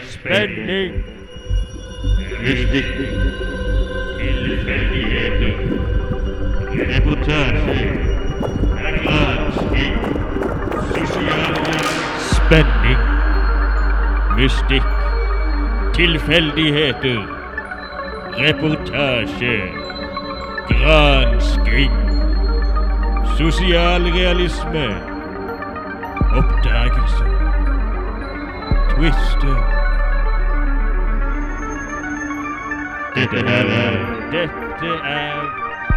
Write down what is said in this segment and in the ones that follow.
Spenning. Mystikk. Tilfeldigheter. Reportasje. Gransking. Sosiale Spenning. Mystikk. Tilfeldigheter. Reportasje. Gransking. Sosialrealisme. Oppdagelse. Twister. Dette er Dette er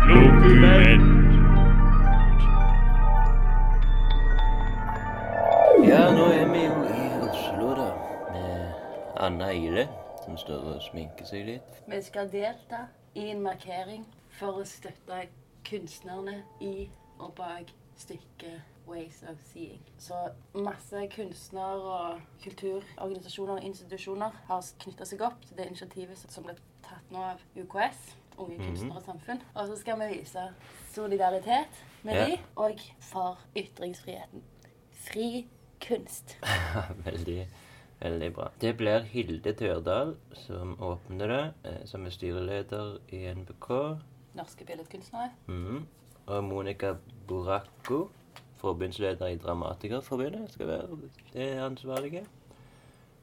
Dokument. Ja, nå er vi jo i Oslo, da. Med Anna Ile, som står og sminker seg litt. Vi skal delta i en markering for å støtte kunstnerne i og bak stykket Ways of Seeing. Så masse kunstner- og kulturorganisasjoner og institusjoner har knytta seg opp til det initiativet som ble tatt nå av UKS, Unge kunstnere og samfunn. Og så skal vi vise solidaritet med Ja. de, og for ytringsfriheten. Fri kunst. veldig, veldig bra. Det blir Hilde Tørdal som åpner det, eh, som er styreleder i NBK. Norske billedkunstnere. Mm. Og Monica Boracco, forbundsleder i Dramatikerforbundet, skal være det ansvarlige.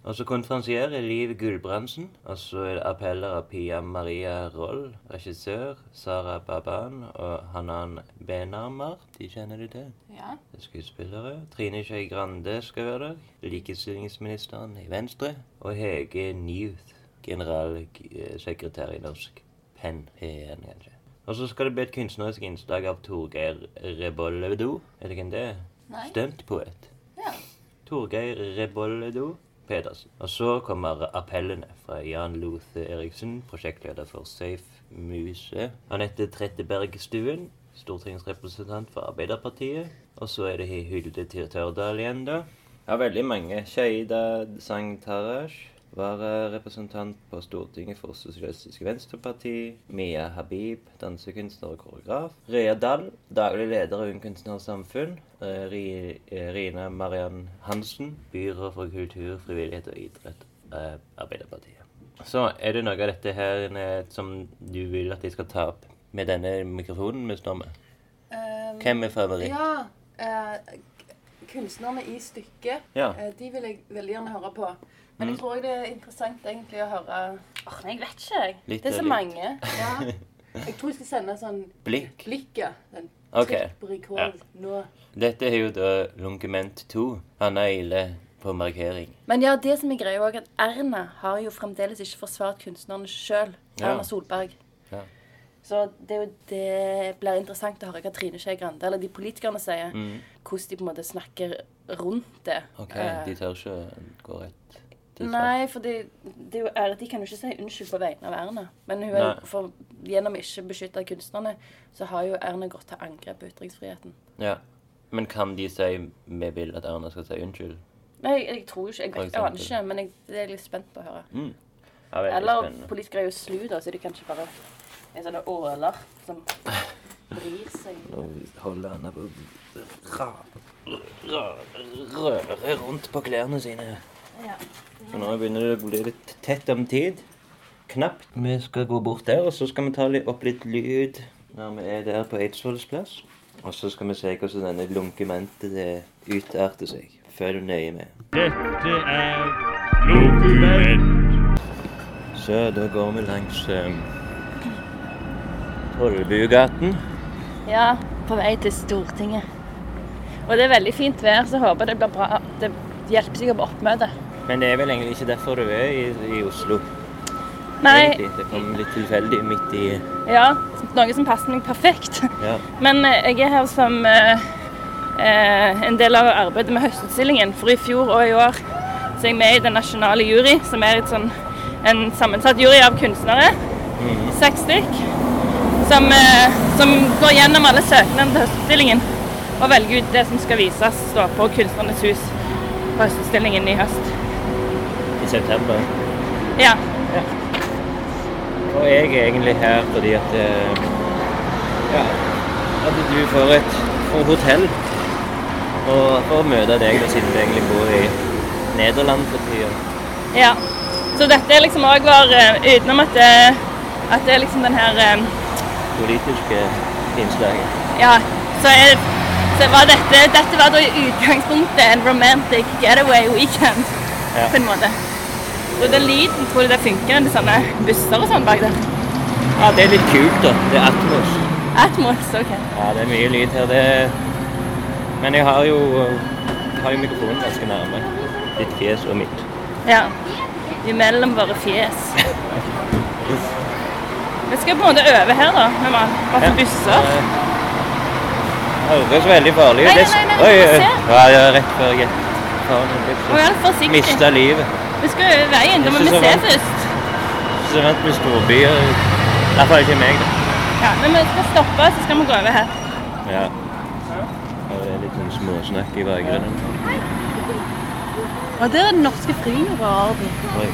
Og så konferansier er Liv Gulbrandsen. Og så er det appeller av Pia Maria Roll, regissør, Sara Baban og Hanan Benarmar. De kjenner du til. Ja. Er skuespillere. Trine Skei Grande skal være der. Likestillingsministeren i Venstre. Og Hege Newth, generalsekretær i Norsk Penn. PN, kanskje. Og så skal det bli et kunstnerisk innslag av Torgeir Rebolledo. Er det hvem det er? Stuntpoet. Ja. Torgeir Rebolledo Pedersen. Og så kommer appellene fra Jan Lothe Eriksen, prosjektleder for Safe Muse. Anette Trettebergstuen, stortingsrepresentant for Arbeiderpartiet. Og så er det Hilde Tørdal igjen, da. Ja, veldig mange. Sheida Sangtarash. Vararepresentant på Stortinget for Sosialistisk Venstreparti. Mia Habib, dansekunstner og koreograf. Rea Dahl, daglig leder av Ung Kunstnersamfunn. Eh, eh, Rina Mariann Hansen, byråd for kultur, frivillighet og idrett. eh, Arbeiderpartiet. Så er det noe av dette her som du vil at jeg skal ta opp med denne mikrofonen vi står med? Um, Hvem er favoritt? Ja, k- kunstnerne i stykket, Ja. eh, de vil jeg veldig gjerne høre på. Men jeg Mm. tror det er interessant egentlig å høre Åh, nei, jeg vet ikke. jeg. Litt det er så litt. mange. Ja. Jeg tror jeg skal sende sånn Blikk. blikket. Den Ok. trykk på rekord nå. Dette er jo da Lungument 2. Anna Ile på markering. Men ja, det som er greia òg, at Erna har jo fremdeles ikke forsvart kunstnerne sjøl. Ja. Erna Solberg. Ja. Så det, er jo, det blir interessant å høre hva Trine Skei Grande eller de politikerne sier. Mm. Hvordan de på en måte snakker rundt det. OK, Eh, de tør ikke gå rett til sak. Nei, for det, det er de kan jo ikke si unnskyld på vegne av Erna. Men hun er, for, gjennom ikke beskytte kunstnerne, så har jo Erna gått til angrep på ytringsfriheten. Ja. Men kan de si vi vil at Erna skal si unnskyld? Nei, jeg, jeg tror ikke, jeg, vet, jeg aner ikke, men jeg, det er jeg litt spent på å høre. Mm. Ja, Eller politikere er jo slu, da, så de kan ikke bare en sånne åler som bryr seg. Nå holder han på å røre rundt på klærne sine. Ja. Så nå begynner det å bli litt tett om tid. Knapt. Vi skal gå bort der, og så skal vi ta opp litt lyd når vi er der på Eidsvolls plass. Og så skal vi se hvordan denne lunkementet det utarter seg. Følg nøye med. Dette er lunkement. Så da går vi langs um, Tollbugaten. ja, på vei til Stortinget. Og det er veldig fint vær, så jeg håper det blir bra. Det hjelper sikkert på oppmøtet. Men det er vel egentlig ikke derfor du er i, i Oslo. Nei, Egentlig. Det kom litt tilfeldig midt i ja, noe som passer meg perfekt. Ja. Men eh, jeg er her som eh, eh, en del av arbeidet med Høstutstillingen. For i fjor og i år så er jeg med i den nasjonale jury, som er sånn, en sammensatt jury av kunstnere. Seks stykk. Som, eh, som går gjennom alle søknadene til Høstutstillingen og velger ut det som skal vises da, på Kunstnernes hus på Høstutstillingen i høst. i september. Ja. ja. Og jeg er egentlig her fordi at eh, Ja, at du får et får hotell. Og for å møte deg, siden du egentlig bor i Nederland for tida. Ja. Så dette liksom òg var eh, utenom at det, at det er liksom den her Politiske innslaget. Ja, så, er, så var dette Dette var da i utgangspunktet en romantic getaway weekend, Ja. på en måte. Og den lyden, tror du det funker med sånne busser og sånn bak der? Ja, det er litt kult, da. Det er Atmos. Atmos, OK. Ja, det er mye lyd her. Det Men jeg har jo, jeg har jo mikrofonen ganske nærme. Ditt fjes og mitt. Ja. Imellom våre fjes. Vi skal på en måte øve her, da, med ma- masse busser. Det høres veldig farlig ut. Nei, nei, nei, Oi, oi. se. Ja, ja, rett før jeg vær mista livet. Vi skal over veien. Da må vi se først. Så vant med storbyer. I hvert fall ikke meg, da. Ja, Men vi skal stoppe, så skal vi gå over her. Ja. Det er litt sånn småsnakk i bakgrunnen. Og der er den norske frimurerorden. Oi.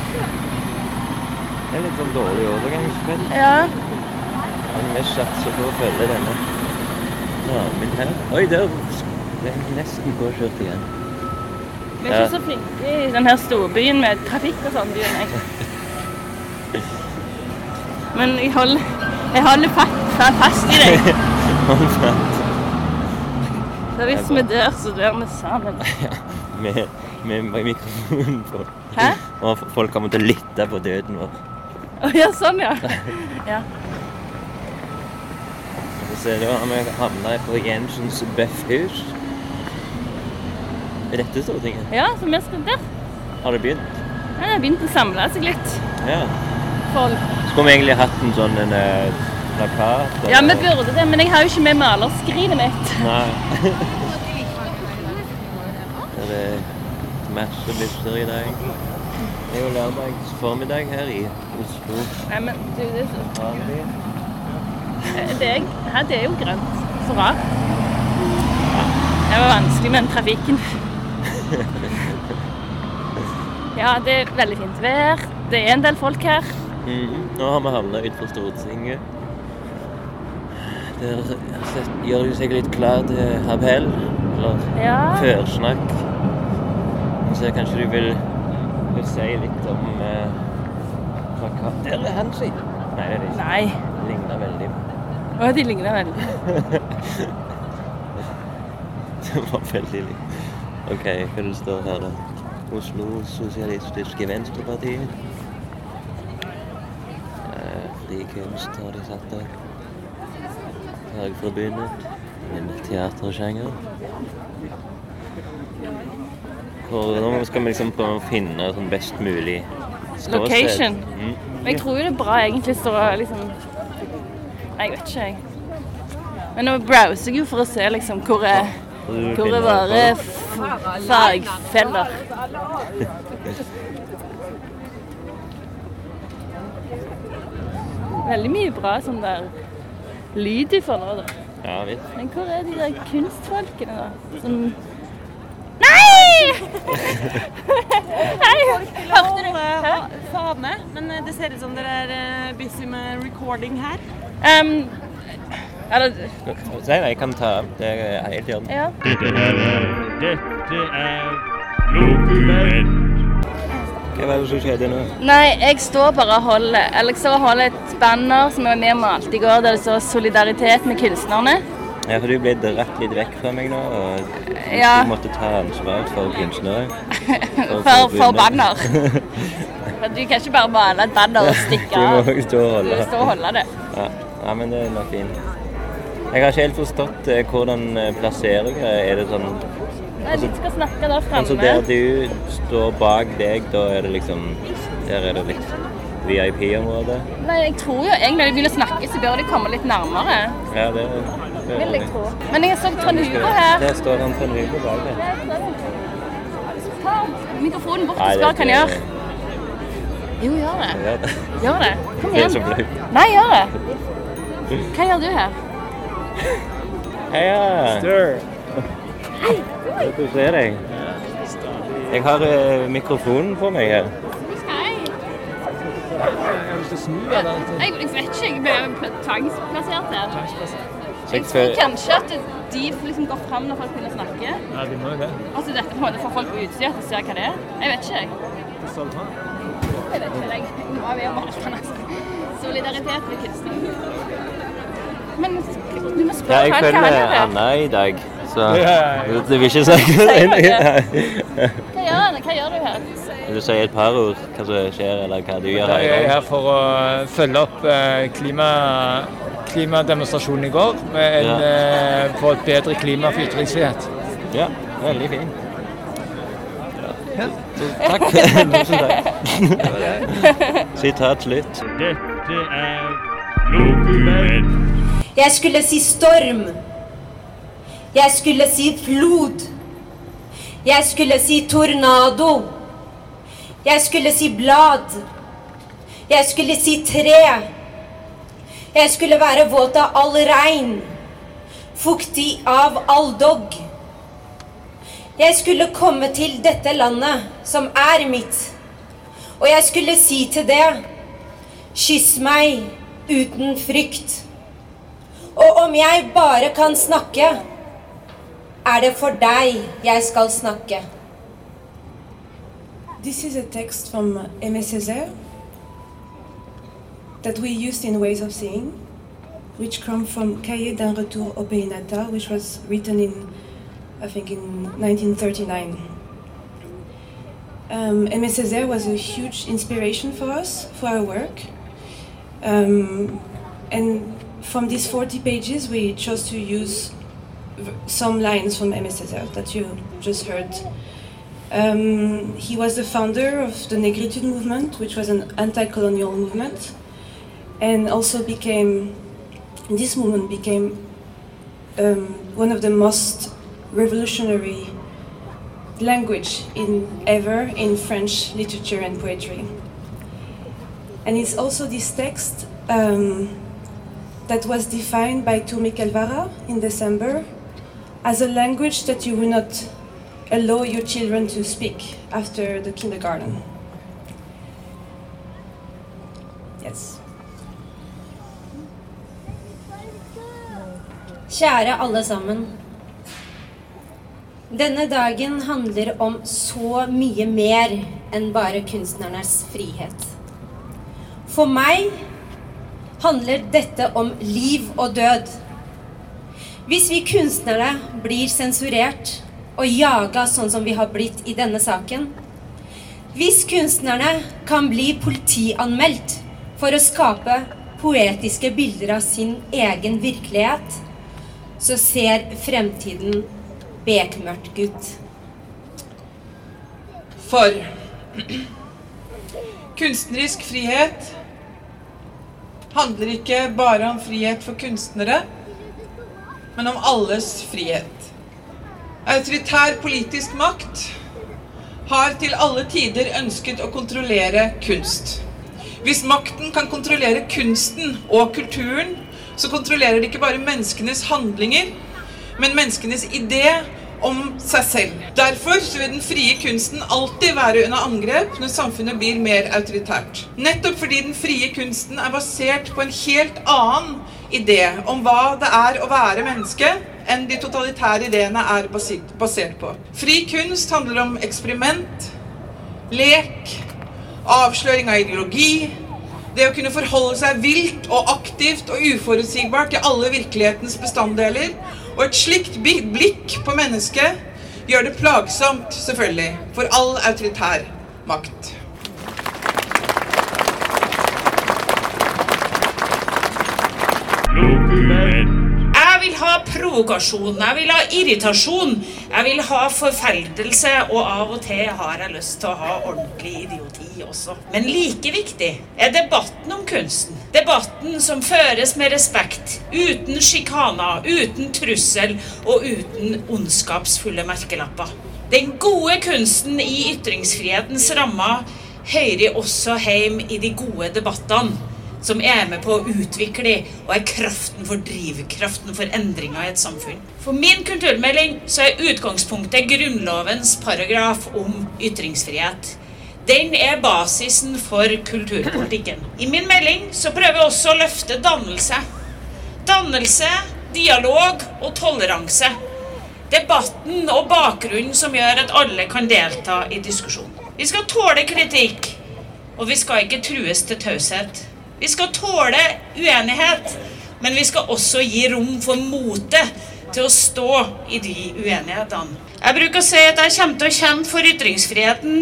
Det er litt sånn dårlig overgangsspill. Ja. Men vi satser på å følge denne ramen her. Oi, der er nesten påkjørt igjen. Vi er ikke så flinke i denne storbyen med trafikk og sånn, byen jeg. Men jeg holder, jeg holder fast, fast i deg. Hold fast. Så hvis vi dør, så dør vi sammen. Ja, med, med mikrofonen på. Hæ? Og folk kommer til å lytte på døden vår. Å ja, sånn ja. ja. Så da har vi havna på Jensens Bøffhus. Er dette Stortinget? Ja, så vi skal der. Har det begynt? Ja, Det har begynt å samle seg litt. Ja. Folk. Skulle vi egentlig hatt en sånn en, eh, plakat? Ja, vi burde det, men jeg har jo ikke med malerskrinet mitt. Nei. det er masse lyster i dag. Det er jo lørdags formiddag her i Oslo. Nei, men du, det er, så? Eh, det er, her, det er jo grønt. Så rart. Det var vanskelig med den trafikken. Ja, det er veldig fint vær. Det er en del folk her. Mhm. Nå har vi havna utenfor Stortinget. Der gjør de seg litt klar til appell, eller Ja. førsnakk. Så kanskje du vil, vil si litt om eh, plakat Der er Henry! Nei, det er det ikke. Nei. De ligner veldig. Å, de ligner veldig. Det var veldig likt. OK, hva det står her, da? Oslo Sosialistiske Venstreparti. Eh, fri kunst har de satt opp. Fagforbundet. En teatersjanger. Hvor nå skal vi liksom prøve å finne sånn best mulig ståsted. Location. Mm. Men jeg tror jo det er bra egentlig så liksom Nei, jeg vet ikke, jeg. Men nå browser jeg jo for å se liksom hvor er, Og hvor er våre folk. fagfeller. Veldig mye bra sånn der lyd i for nå, da. Ja. Men hvor er de der kunstfolkene, da? Som Nei! Nei! Hørte du? Fane, men eh, det ser ut som dere er eh, busy med recording her. Um, eller Si det, jeg kan ta. Det er helt i orden. Ja. Dette er Dette er Lokument. Hva er det som skjedde nå? Nei, jeg står bare og holder Eller jeg står og holder et banner som jeg var med og malte i går, der det står 'Solidaritet med kunstnerne'. Ja, for du ble dratt litt vekk fra meg nå, og Ja. du måtte ta ansvar for kunstnere. For, for for banner. For du kan ikke bare male et banner og stikke av. Du må stå og holde. står og holde det. Ja. ja, men det er nok fint. Jeg har ikke helt forstått eh, hvordan plasserer plasseringa er. det sånn Nei, vi skal snakke der Altså der du står bak deg, da er det liksom Der er det litt VIP-område. Nei, jeg tror jo egentlig når de begynner å snakke, så bør de komme litt nærmere. Ja, det, det Vil jeg tro. Men jeg så Trond Hugo her. Der står han Trond Hugo bak deg. Ta mikrofonen bort og spør hva han gjør. Jo, gjør det. Gjør det. Kom så igjen. Nei, gjør det. Hva gjør du her? Heia! Godt å se deg. Jeg har eh, mikrofonen på meg her. Hei. Jeg vet ikke, jeg ble tvangsplassert her. Jeg tror kanskje at de liksom går fram når folk begynner å snakke. Ja, de må jo det. Altså dette på en måte får folk på utsida til å se hva det er. Jeg vet ikke, jeg. Det sånn, Jeg vet ikke, jeg. Nå er vi om Alfred, altså. Solidaritet med kunsten. Men du må Ja, spørre jeg hva følger Jeg det. Anna i dag, så Ja, ja, ja. det vil ikke si hva gjør, han? hva gjør du her? Vil du si et par ord hva som skjer, eller hva du gjør her Jeg er her for å følge opp eh, klima, klimademonstrasjonen i går med en, ja. for et bedre klima for ytringsfrihet. Ja, veldig fint. Ja. Takk. Tusen takk. Sitat slutt. Dette er Lokumenn. Jeg skulle si storm. Jeg skulle si flod. Jeg skulle si tornado. Jeg skulle si blad. Jeg skulle si tre. Jeg skulle være våt av all regn. Fuktig av all dogg. Jeg skulle komme til dette landet, som er mitt, og jeg skulle si til det, kyss meg uten frykt. Og om jeg bare kan snakke, er det for deg jeg skal snakke. This is a text from Aimé Césaire that we used in Ways of Seeing, which come from Cahiers d'un retour au pays natal, which was written in, I think, in 1939. Um, Aimé Césaire was a huge inspiration for us, for our work. Um, and from these 40 pages, we chose to use some lines from Aimé Césaire that you just heard. Um, he was the founder of the Negritude movement, which was an anti-colonial movement, and also became this movement became um, one of the most revolutionary language in ever in French literature and poetry. And it's also this text um, that was defined by Toumi Calvara in December as a language that you will not allow your children to speak after the kindergarten. Yes. Kjære alle sammen. Denne dagen handler om så mye mer enn bare kunstnernes frihet. For meg handler dette om liv og død. Hvis vi kunstnere blir sensurert og jaga sånn som vi har blitt i denne saken, hvis kunstnerne kan bli politianmeldt for å skape poetiske bilder av sin egen virkelighet, så ser fremtiden bekmørkt ut. For kunstnerisk frihet handler ikke bare om frihet for kunstnere, men om alles frihet. Autoritær politisk makt har til alle tider ønsket å kontrollere kunst. Hvis makten kan kontrollere kunsten og kulturen, så kontrollerer det ikke bare menneskenes handlinger, men menneskenes idé om seg selv. Derfor vil den frie kunsten alltid være under angrep når samfunnet blir mer autoritært. Nettopp fordi den frie kunsten er basert på en helt annen idé om hva det er å være menneske, enn de totalitære ideene er basert på. Fri kunst handler om eksperiment, lek, avsløring av ideologi, det å kunne forholde seg vilt og aktivt og uforutsigbart til alle virkelighetens bestanddeler. Og et slikt blikk på mennesket gjør det plagsomt, selvfølgelig, for all autoritær makt. Provokasjon, jeg vil ha irritasjon, jeg vil ha forferdelse, og av og til har jeg lyst til å ha ordentlig idioti også. Men like viktig er debatten om kunsten. Debatten som føres med respekt, uten sjikaner, uten trussel og uten ondskapsfulle merkelapper. Den gode kunsten i ytringsfrihetens rammer hører også hjem i de gode debattene som er med på å utvikle og er kraften for drivkraften for endringer i et samfunn. For min kulturmelding så er utgangspunktet Grunnlovens paragraf om ytringsfrihet. Den er basisen for kulturpolitikken. I min melding så prøver jeg også å løfte dannelse. Dannelse, dialog og toleranse. Debatten og bakgrunnen som gjør at alle kan delta i diskusjonen. Vi skal tåle kritikk. Og vi skal ikke trues til taushet. Vi skal tåle uenighet, men vi skal også gi rom for mote til å stå i de uenighetene. Jeg bruker å si at jeg kommer til å kjempe for ytringsfriheten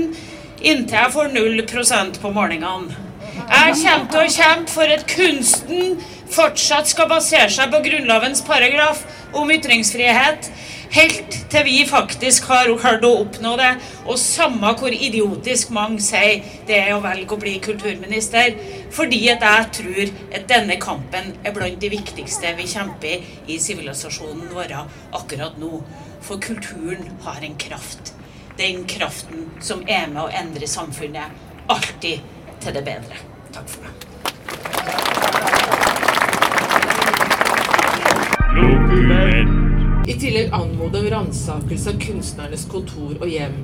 inntil jeg får null prosent på målingene. Jeg kommer til å kjempe for at kunsten fortsatt skal basere seg på Grunnlovens paragraf om ytringsfrihet, helt til vi faktisk har klart å oppnå det. Og samme hvor idiotisk mange sier det er å velge å bli kulturminister, fordi at jeg tror at denne kampen er blant de viktigste vi kjemper i sivilisasjonen vår akkurat nå. For kulturen har en kraft. Den kraften som er med å endre samfunnet. Alltid til det bedre. Takk for meg. Dokument. I tillegg anmoder om ransakelse av kunstnernes kontor og hjem.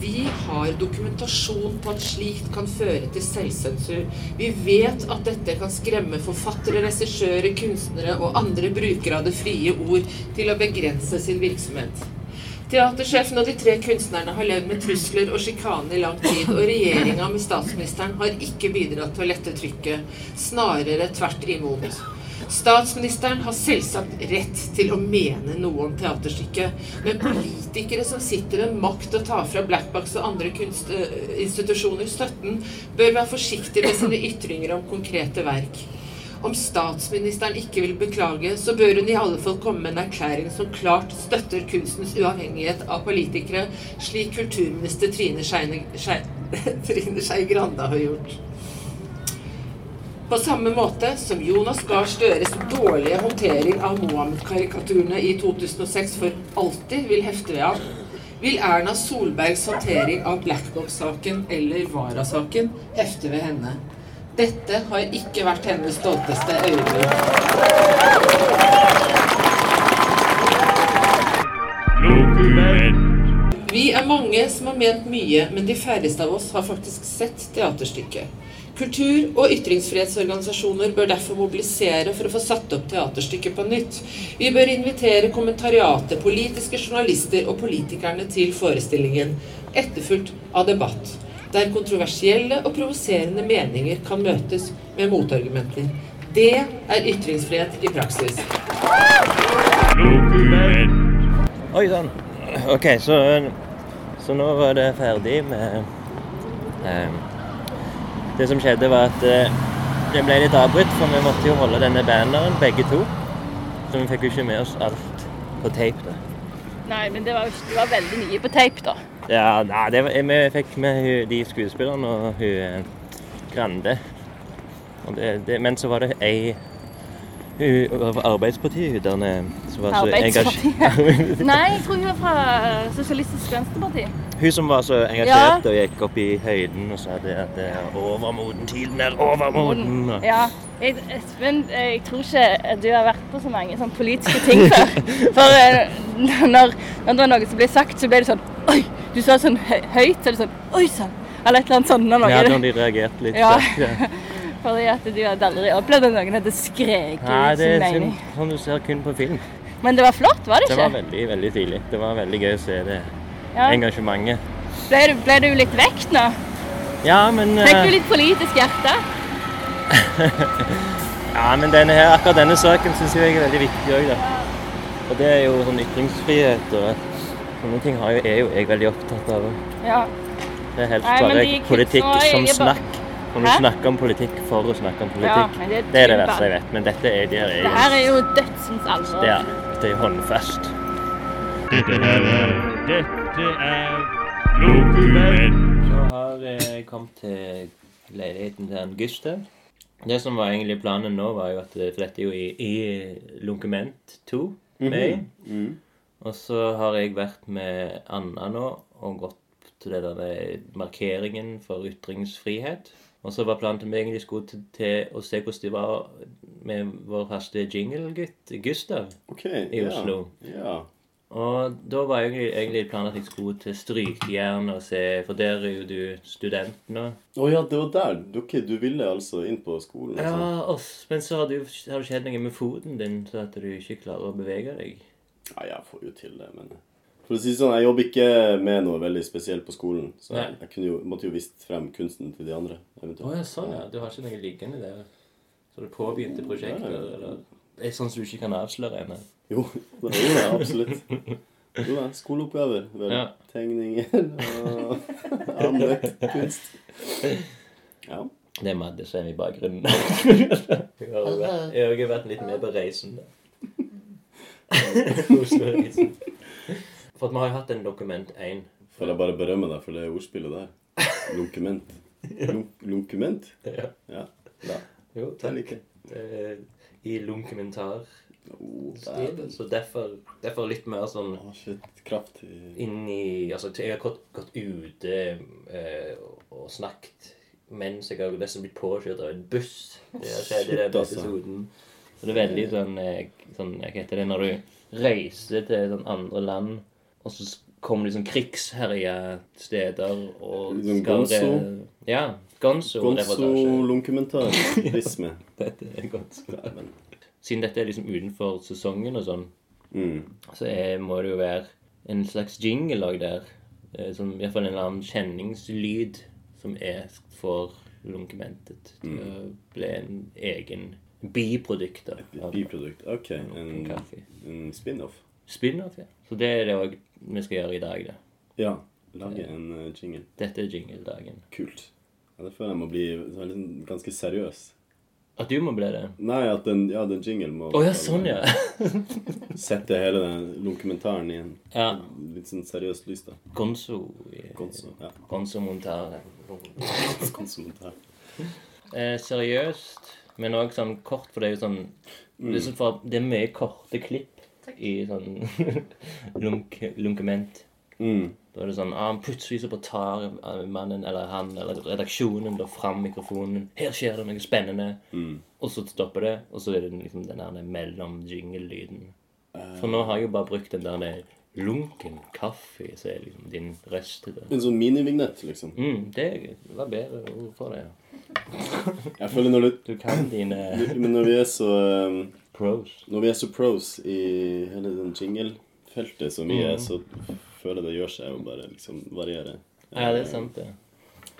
Vi har dokumentasjon på at slikt kan føre til selvsensur. Vi vet at dette kan skremme forfattere, regissører, kunstnere og andre brukere av det frie ord til å begrense sin virksomhet. Teatersjefen og de tre kunstnerne har levd med trusler og sjikane i lang tid, og regjeringa med statsministeren har ikke bidratt til å lette trykket. Snarere tvert imot. Statsministeren har selvsagt rett til å mene noe om teaterstykket, men politikere som sitter med makt å ta fra Blackbox og andre kunstinstitusjoner støtten, bør være forsiktige med sine ytringer om konkrete verk. Om statsministeren ikke vil beklage, så bør hun i alle fall komme med en erklæring som klart støtter kunstens uavhengighet av politikere, slik kulturminister Trine Skei Grande har gjort. På samme måte som Jonas Gahr Støres dårlige håndtering av Mohammed-karikaturene i 2006 for alltid vil hefte ved ham, vil Erna Solbergs håndtering av Blackbox-saken eller Vara-saken hefte ved henne. Dette har ikke vært hennes stolteste øyeblikk. Vi er mange som har ment mye, men de færreste av oss har faktisk sett teaterstykket. Kultur- og ytringsfrihetsorganisasjoner bør derfor mobilisere for å få satt opp teaterstykket på nytt. Vi bør invitere kommentariatet, politiske journalister og politikerne til forestillingen, etterfulgt av debatt, der kontroversielle og provoserende meninger kan møtes med motargumenter. Det er ytringsfrihet i praksis. Oi sann. OK, så, så nå var det ferdig med eh, Det som skjedde, var at eh, det ble litt avbrutt, for vi måtte jo holde denne banneren, begge to. Så vi fikk jo ikke med oss alt på tape. da. Nei, men det var, det var veldig mye på tape, da. Ja, nei, det var, vi fikk med de skuespillerne og hun eh, Grande. Og det, det, men så var det ei Arbeidspartiet, hun der som var så engasjert. Nei, jeg tror hun var fra Sosialistisk Venstreparti. Hun som var så engasjert og gikk opp i høyden og sa det at det er overmoden, tiden er overmoden. og- Ja. Jeg, Espen, jeg tror ikke du har vært på så mange sånn politiske ting før. For eh, når, når det var noe som ble sagt, så ble det sånn Oi! Du sa sånn høyt, så er det sånn Oi sann! Eller et eller annet sånt. Når noe, Ja, når de reagerte litt Ja. Sagt, Ja. Fordi at du hadde aldri opplevd at noen hadde skreket Nei, ut det sin er mening. sånn, sånn du ser kun på film. Men det var flott, var det ikke? Det var veldig, veldig tidlig. Det var veldig gøy å se det Ja. engasjementet. Ble, du, ble du litt vekt nå? Ja, men Fikk eh, du litt politisk hjerte? Ja, men denne her, akkurat denne saken syns jeg er veldig viktig òg, da. Og det er jo sånn ytringsfrihet og sånne ting er jo jeg veldig opptatt av. Ja. Det er helst Nei, bare politikk er som snakk. Når du snakke snakker om politikk for å snakke om Ja, politikk. men det er det er det verste jeg vet. Men dette er, det er, Det her er jo dødsens alvor. det er, det er håndfast. Dette her er Dette er Dokument. Så har jeg kommet til leiligheten til en Gustav. Det som var egentlig planen nå, var jo at For dette er jo i, i Lunkument 2 Mm -hmm. mm. Og så har jeg vært med Anna nå og gått til det der markeringen for ytringsfrihet. Og så var planen meg egentlig skulle til, til å se hvordan det var med vår faste jingle-gutt Gustav okay, i ja, Oslo. Ja. Og da var egentlig, egentlig planen at jeg skulle til Strykjern og se For der er jo du student nå. Å ja, det var der. Okay, du ville altså inn på skolen? Ja, Altså. oss. men så har du, har det skjedd noe med foten din, så at du ikke klarer å bevege deg. Ja, jeg får jo til det, men For å si sånn, jeg jobber ikke med noe veldig spesielt på skolen. Så jeg, jeg jo, måtte jo vist frem kunsten til de andre. eventuelt. eventuelt. ja, sånn ja. Du har ikke noe liggende der? Så du påbegynte prosjekter, Ja, ja. eller? Det er sånn som du ikke kan avsløre ennå? Jo, det er jo det, absolutt. Jo da, skoleoppgaver. Vel, Ja. tegninger og andre kunst. Ja. Det er Madde som er i bakgrunnen. Jeg har vært, jeg har vært litt med på reisen. Oslo-reisen. For at vi har jo hatt en Dokument 1. Får jeg bare berømme deg for det ordspillet der. Lunkument. Lunk lunkument? Ja. Ja. Jo, takk. liker. Eh, I lunkementar. Oh. Så derfor, derfor litt mer sånn Å, shit. Kraft i inn Altså, jeg har gått, gått ute eh, og, snakket mens jeg har nesten blitt påkjørt av en buss. Det har skjedd i den altså. episoden. Så det er veldig sånn, eh, sånn Hva heter det når du reiser til sånn andre land, og så kommer liksom krigsherja steder og Sånn gonzo? Ja. Gonzo-reportasje. Gonzo-lunkumentarisme. Dette er gonzo. Siden dette er liksom utenfor sesongen og sånn, Mm. så er, må det jo være en slags jingle òg der. eh, Som i hvert fall en eller annen kjenningslyd som er for lunkementet. Til å bli en egen biprodukt Biprodukt. Ok. En, en spin-off. Spin-off, ja. Så det er det òg vi skal gjøre i dag, da. Ja. Lage en uh, jingle. Dette er jingledagen. Kult. Ja, det føler jeg må bli liksom ganske seriøs. At du må bli det? Nei, at den, ja, den jingle må Å ja, sånn, ja. Sette hele den lunkementaren i en Ja. litt sånn seriøst lys, da. Gonzo. Gonzo, ja. Gonzo-montar. Gonzo-montar. Eh, seriøst, men òg sånn kort, for det er jo sånn Mm. det, er sånn for, det er mye korte klipp i sånn lunk, lunkement. Mm. Da er det sånn ah, Plutselig så bare tar eh, mannen eller han eller redaksjonen da fram mikrofonen. 'Her skjer det noe spennende.' Mm. Og så stopper det, og så er det liksom den der mellom-jingle-lyden. Uh. For nå har jeg jo bare brukt den der lunken kaffe, så er liksom din røst. En sånn minivignett, liksom. Mm, det var bedre ord for det. Jeg føler når du Du kan dine Men når vi er så um, Pros. Når vi er så pros i hele den jingle-feltet som vi er, Mm. så føler jeg det gjør seg å bare liksom variere. Ja, det er sant, det.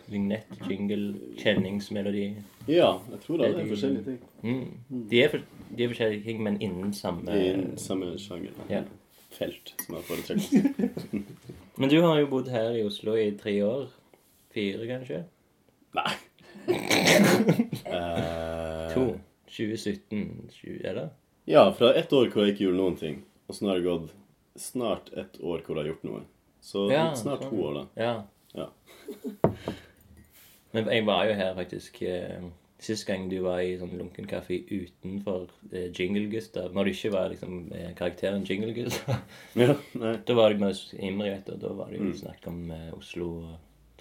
Vignett, jingle, kjenningsmelodi. Ja, jeg tror det er de- forskjellige ting. Mm. De, er for, de er forskjellige ting, men innen samme Innen samme sjanger. Ja. Felt, som jeg foretrekker. Men du har jo bodd her i Oslo i tre år. Fire, kanskje? Nei. uh... To. 2017, 20, er det? Ja, fra ett år hvor jeg ikke gjorde noen ting, og så nå har det gått snart ett år hvor jeg har gjort noe. Så Ja, snart sånn. to år, da. Ja. Ja. Men jeg var jo her faktisk eh, sist gang du var i sånn lunken kaffe utenfor eh, Jingle Gustav. Når du ikke var liksom eh, karakteren Jingle Gustav. Ja, nei. Da var det med Imre, vet du, og da var det jo Mm. snakk om eh, Oslo,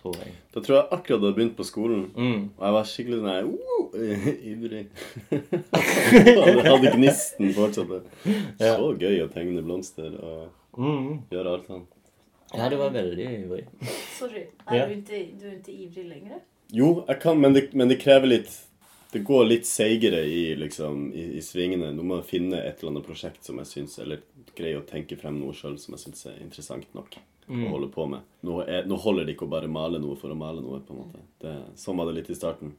tror jeg. Da tror jeg akkurat hadde begynt på skolen, Mm. og jeg var skikkelig sånn her, uh, ivrig. jeg hadde gnisten fortsatt. Ja. Så gøy å tegne blomster og Mm. gjøre alt sånn. Ja, det var veldig ivrig. Sorry, Ja. er du ikke, du inte ivrig lenger? Jo, jeg kan, men det, men det krever litt Det går litt seigere i, liksom, i, i svingene. Nå må jeg finne et eller annet prosjekt som jeg syns Eller greie å tenke frem noe sjøl som jeg syns er interessant nok Mm. å holde på med. Nå, er, nå holder det ikke å bare male noe for å male noe, på en måte. Det, sånn var det litt i starten.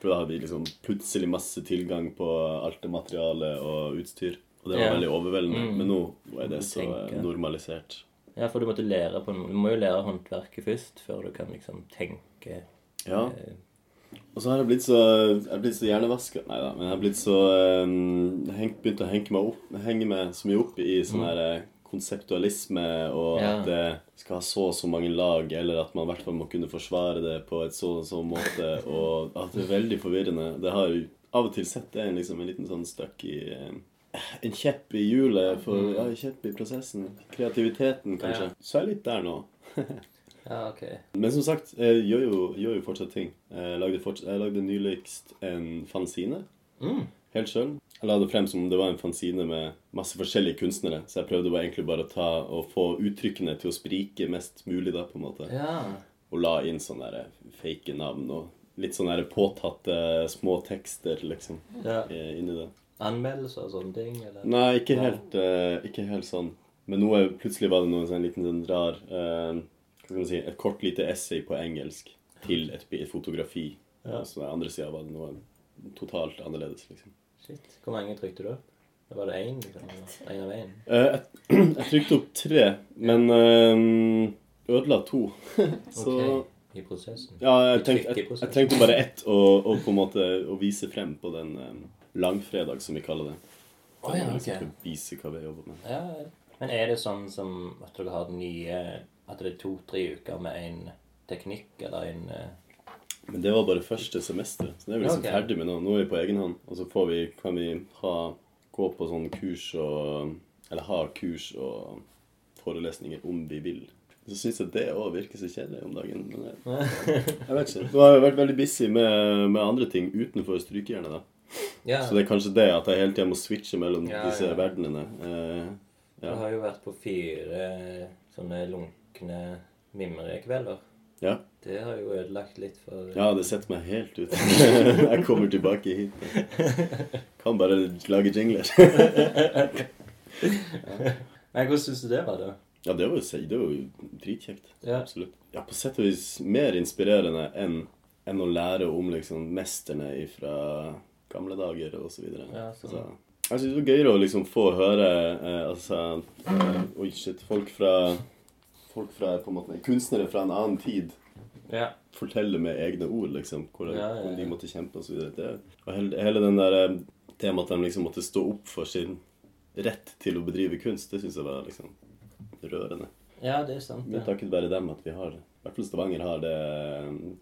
For da hadde vi liksom plutselig masse tilgang på alt det materialet og utstyr. Og det var Ja. veldig overveldende. Mm. Men nå er det så tenker. normalisert. Ja, for du måtte lære på noe. Du må jo lære håndverket først, før du kan liksom tenke Ja. eh, Og så har jeg blitt så, jeg blitt så hjernevaska Nei da, men jeg har blitt så um, hengt, Begynt å henge meg, opp, henge meg så mye opp i sånn Mm. her eh, konseptualisme, og Ja. at det skal ha så og så mange lag, eller at man i hvert fall må kunne forsvare det på et så og så måte, og at det er veldig forvirrende. Det har av og til sett det er liksom, en liten sånn støkk i eh, En kjepp i hjulet, for, Mm. ja, en kjepp i prosessen. Kreativiteten, kanskje. Ja. Så er jeg litt der nå. Ja, ok. Men som sagt, jeg gjør jo, gjør jo fortsatt ting. Jeg lagde, fortsatt, jeg lagde nyligst en fanzine. Mm. Helt sjøl. Jeg la det frem som om det var en fanzine med masse forskjellige kunstnere. Så jeg prøvde bare egentlig bare å ta og få uttrykkene til å sprike mest mulig, da, på en måte. Ja. Og la inn sånne der fake navn og litt sånne påtatte små tekster, liksom, Ja. eh, inni det. Anmeldelser og sånne ting? Eller? Nei, ikke helt, uh, ikke helt sånn. Men nå er, plutselig var det noe sånn liten sånn rar uh, Hva skal man si Et kort lite essay på engelsk til et, et fotografi. Ja. Så den andre sida var det noe totalt annerledes, liksom. Shit. Hvor mange trykte du opp? Var det én? Én en av én? Eh, jeg, jeg trykte opp tre, men eh, ødela to. så Ok, I prosessen? Ja, jeg, tenkte, jeg, jeg trengte bare ett å, å på en måte å vise frem på den um, langfredag, som vi kaller det. Å ja, vi liksom. Vise hva vi jobber med. Ja. Men er det sånn som at dere har nye At det er to-tre uker med en teknikk eller en eh, Men det var bare første semester, så det er vi liksom okay. ferdig med nå. Nå er vi på egen hånd, og så får vi, kan vi ha, gå på sånn kurs og Eller ha kurs og forelesninger om vi vil. Så syns jeg det òg virker så kjedelig om dagen. Men jeg, jeg vet ikke. Nå har jo vært veldig busy med, med andre ting utenfor strykejernet, da. Ja. Så det er kanskje det at jeg hele tida må switche mellom Ja, disse ja. verdenene. Eh, Du har jo vært på fire sånne lunkne mimrekvelder. Ja. Det har jo ødelagt litt for ja, det setter meg helt ut. jeg kommer tilbake hit. Kan bare lage jingler. Men hvordan syns du det var, da? Ja, det var jo, det var jo dritkjekt. Ja. Absolutt. Ja, på sett og vis mer inspirerende enn, enn å lære om liksom mesterne fra gamle dager og så videre. Ja, sånn. Så, jeg synes det var gøyere å liksom få høre eh, altså, eh, Oi, shit. Folk fra Folk fra på en måte Kunstnere fra en annen tid Ja. fortelle med egne ord, liksom. Hvordan, Ja, ja, de måtte kjempe og så. Det, og hele, hele den der eh, temaet at de liksom måtte stå opp for sin rett til å bedrive kunst, det syns jeg var liksom rørende. Ja, det er sant. Mye er takket være dem at vi har I hvert fall Stavanger har det,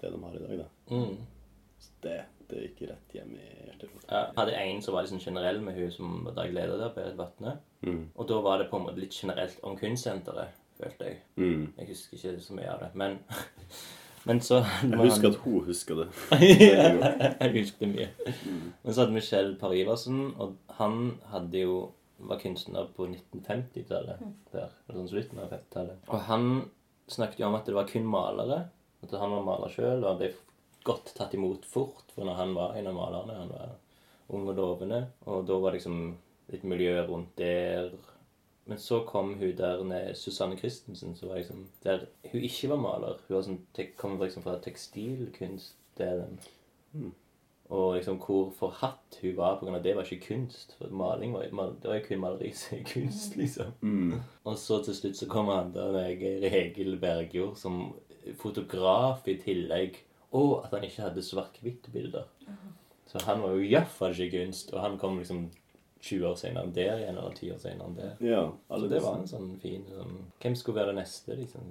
det de har i dag, da. Mm. Så det, det gikk rett hjem i hjertet. Jeg hadde en som var liksom generell med hun som var daglig leder der, Berit Vatne. Mm. Og da var det på en måte litt generelt om kunstsenteret, følte jeg. Mm. Jeg husker ikke så mye av det, men Men så Jeg husker at hun husker det. jeg husker det mye. Men så hadde vi Kjell Parr Iversen, og han hadde jo var kunstner på 1950-tallet. Der, eller sånn slutten av 50-tallet. Og han snakket jo om at det var kun malere. At han var maler sjøl, og ble godt tatt imot fort. For når han var en av malerne, han var ung og lovende. Og da var det liksom litt miljø rundt der. Men så kom hun der ned, Susanne Christensen, som var liksom der hun ikke var maler. Hun var sånn, tek, kom liksom fra tekstilkunstdelen. Mm. Og liksom hvor forhatt hun var pga. det var ikke kunst. For maling var, mal, det var jo kun maleri som er kunst, liksom. Mm. Og så til slutt så kommer han der Geir Egil Bergjord som fotograf i tillegg. Og at han ikke hadde svart-hvitt-bilder. Så han var jo iallfall ikke kunst. Og han kom liksom 20 år senere enn der igjen, eller 10 år senere enn der. Ja, så det var en sånn fin sånn Hvem skulle være det neste, liksom?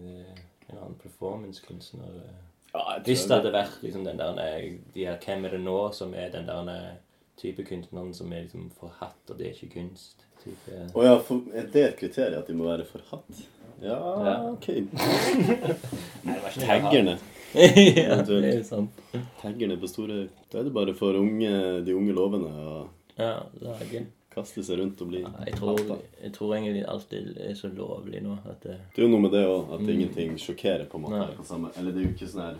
En annen performancekunstner? eh. Ja, Hvis det hadde vært liksom den der eh, de her, Hvem er det nå som er den der eh, type kunstneren som er liksom forhatt, og det er ikke kunst? Type. Å ja, for, er det et kriterium at de må være forhatt? Ja, Ja. ok. Nei, Taggerne. Ja, det er sant. Taggerne på store Da er det bare for unge, de unge lovene. å Ja, lage. Kaste seg rundt og bli Jeg tror, jeg tror egentlig alt er så lovlig nå at det Det er jo noe med det òg, at Mm. ingenting sjokkerer. på en måte. På eller det er jo ikke sånn her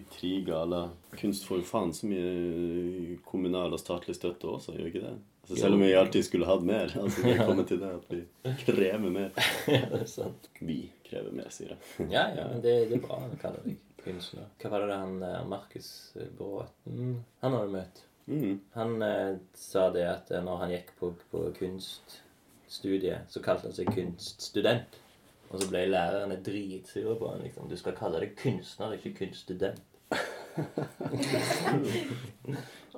intriger eller Kunst får jo faen så mye kommunal og statlig støtte også, gjør ikke det? Altså, selv om vi alltid skulle hatt mer. altså det kommer til det at vi krever mer. Ja, det er sant. Vi krever mer, sier jeg. Ja, ja, men det, det er bra Han kaller deg kunstner. Hva var det han eh, Markus Bråten Han har du møtt. Mm. Han eh, sa det at eh, når han gikk på, på kunststudiet, så kalte han seg kunststudent. Og så ble lærerne dritsure på han. liksom. Du skal kalle deg kunstner, ikke kunststudent.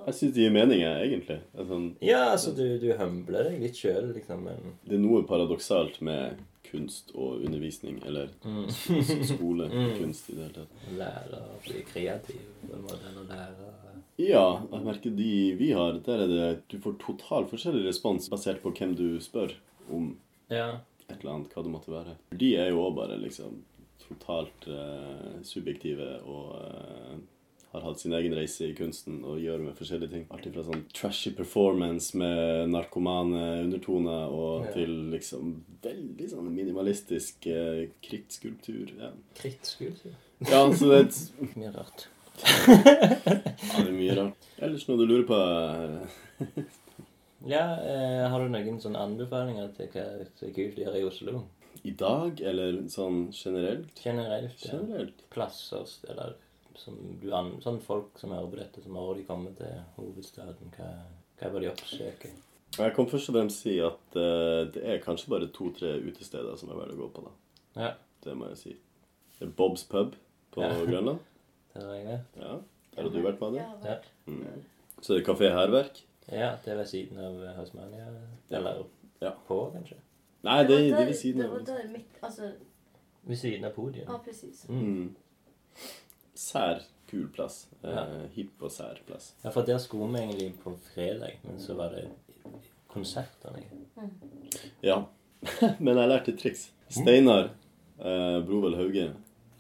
Jeg syns det gir mening, egentlig. Sånn, Ja, altså, du, du humbler deg litt sjøl, liksom, men det er noe paradoksalt med kunst og undervisning, eller Mm. skole, Mm. kunst i det hele tatt. lære å bli kreativ på en måte. Eller lære Ja, jeg merker de vi har, der er det Du får totalt forskjellig respons basert på hvem du spør om Ja. et eller annet, hva det måtte være. De er jo òg bare liksom totalt eh, subjektive og eh, har hatt sin egen reise i kunsten og gjør med forskjellige ting. Alt fra sånn trashy performance med narkomane undertoner og Ja. til liksom veldig sånn minimalistisk eh, krittskulptur. Ja. Krittskulptur? Ja, så det er Mye rart. Ja, det er mye rart. Ellers noe du lurer på? eh, Ja, eh, har du noen sånne anbefalinger til hva som er kult å gjøre i Oslo? I dag, eller sånn generelt? Generelt. Ja. Generelt. Plasser steder som du an sånn folk som hører på dette, som når de kommer til hovedstaden, hva, hva bør de oppsøke? Jeg kan først og fremst si at eh, det er kanskje bare to-tre utesteder som er verdt å gå på. da. Ja. Det må jeg si. Det er Bob's Pub på Ja. Grønland. Det var jeg med. Ja, Der har du vært med det? Ja. Mm. Så er det Kafé Hærverk. Ja, det er ved siden av Hasmania. Eller på, kanskje. Nei, det, det er ved siden av. Det var der mitt Altså Ved siden av podiet. Ja, precis. Mm. Sær kul plass. Eh, Ja. Hipp og sær plass. Ja, for der skulle vi egentlig på fredag, men så var det konserter. Ja. Men jeg lærte et triks. Steinar eh, Brovel Hauge,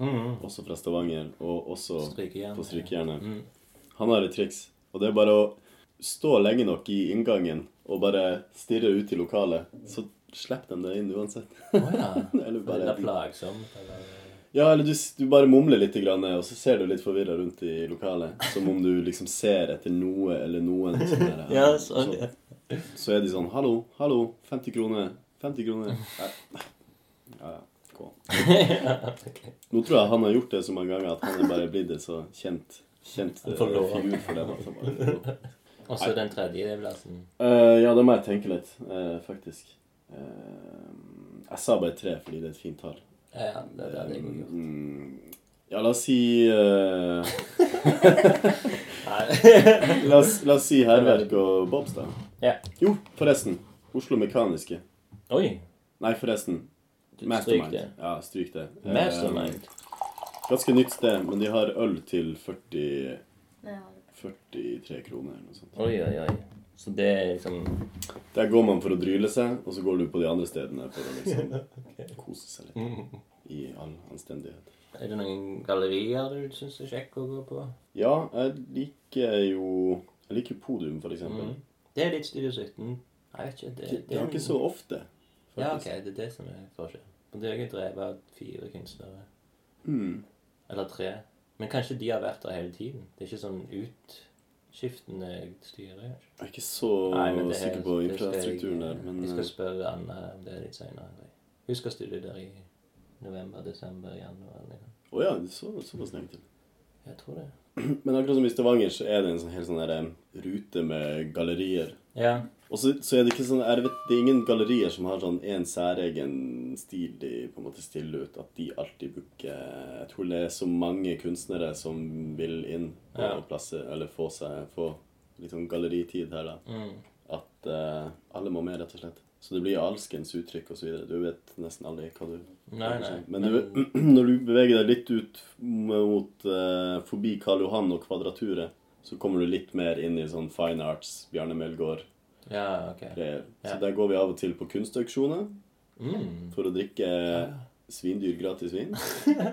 Mhm. også fra Stavanger, og også Strykejern. på Strykejernet, Mm. han har et triks. Og det er bare å stå lenge nok i inngangen og bare stirre ut i lokalet, så slipper de deg inn uansett. Å ja. eller bare Eller plagsomt. Eller... Ja, eller du, du bare mumler litt, grann, og så ser du litt forvirra rundt i lokalet. Som om du liksom ser etter noe eller noen. Sånn Ja, så, ja. så er de sånn 'Hallo, hallo, 50 kroner. 50 kroner.' Nei. Ja, Gå. Nå tror jeg han har gjort det så mange ganger at han er bare blitt en så kjent, kjent eh, figur for dem. Lov. Og så den tredje plassen. Uh, ja, det må jeg tenke litt, uh, faktisk. Uh, jeg sa bare tre fordi det er et fint tall. Ja, det er det jeg har gjort. Mm, ja, la oss si uh... La, oss, la oss si Hærverk og Bobstad. Ja. Jo, forresten. Oslo Mekaniske. Oi. Nei, forresten. Stryk det. Ja, stryk det. Eh, Mastermind. ganske nytt sted, men de har øl til 40 43 kroner eller noe sånt. Oi, oi, oi. Så det er liksom Der går man for å dryle seg, og så går du på de andre stedene for å liksom kose seg litt. I all anstendighet. Er det noen gallerier du syns er kjekke å gå på? Ja, jeg liker jo Jeg liker Podium, for eksempel. Mm. Det er litt Studio 17. Jeg vet ikke. Det, Det, det er ikke så ofte. Ja, ok. Det er det som er forskjellen. Og det er jo drevet av fire kunstnere. Mm. Eller tre. Men kanskje de har vært der hele tiden? Det er ikke sånn utskiftende styre? kanskje? Jeg er ikke så Nei, er- sikker på infrastrukturen der, men Jeg eh, skal spørre Anna om det litt senere. Hun skal studere der i november, desember, januar. Liksom. oh, ja, så, såpass lenge til. Jeg tror det. Men akkurat som i Stavanger, så er det en sånn helt sånn der, rute med gallerier. Ja. Og så, så er det ikke sånn jeg vet, Det er ingen gallerier som har sånn en særegen stil de på en måte stiller ut. At de alltid booker Jeg tror det er så mange kunstnere som vil inn på og plasse, eller få seg få litt sånn galleritid her, da. Mm. At uh, alle må med, rett og slett. Så det blir alskens uttrykk osv. Du vet nesten aldri hva du Nei, nei. Men du, når du beveger deg litt ut mot uh, forbi Karl Johan og Kvadraturet, så kommer du litt mer inn i sånn fine arts, Bjarne Melgaard. Ja, ok. greier. Så der går vi av og til på kunstauksjoner Mm. for å drikke svindyr gratis vin.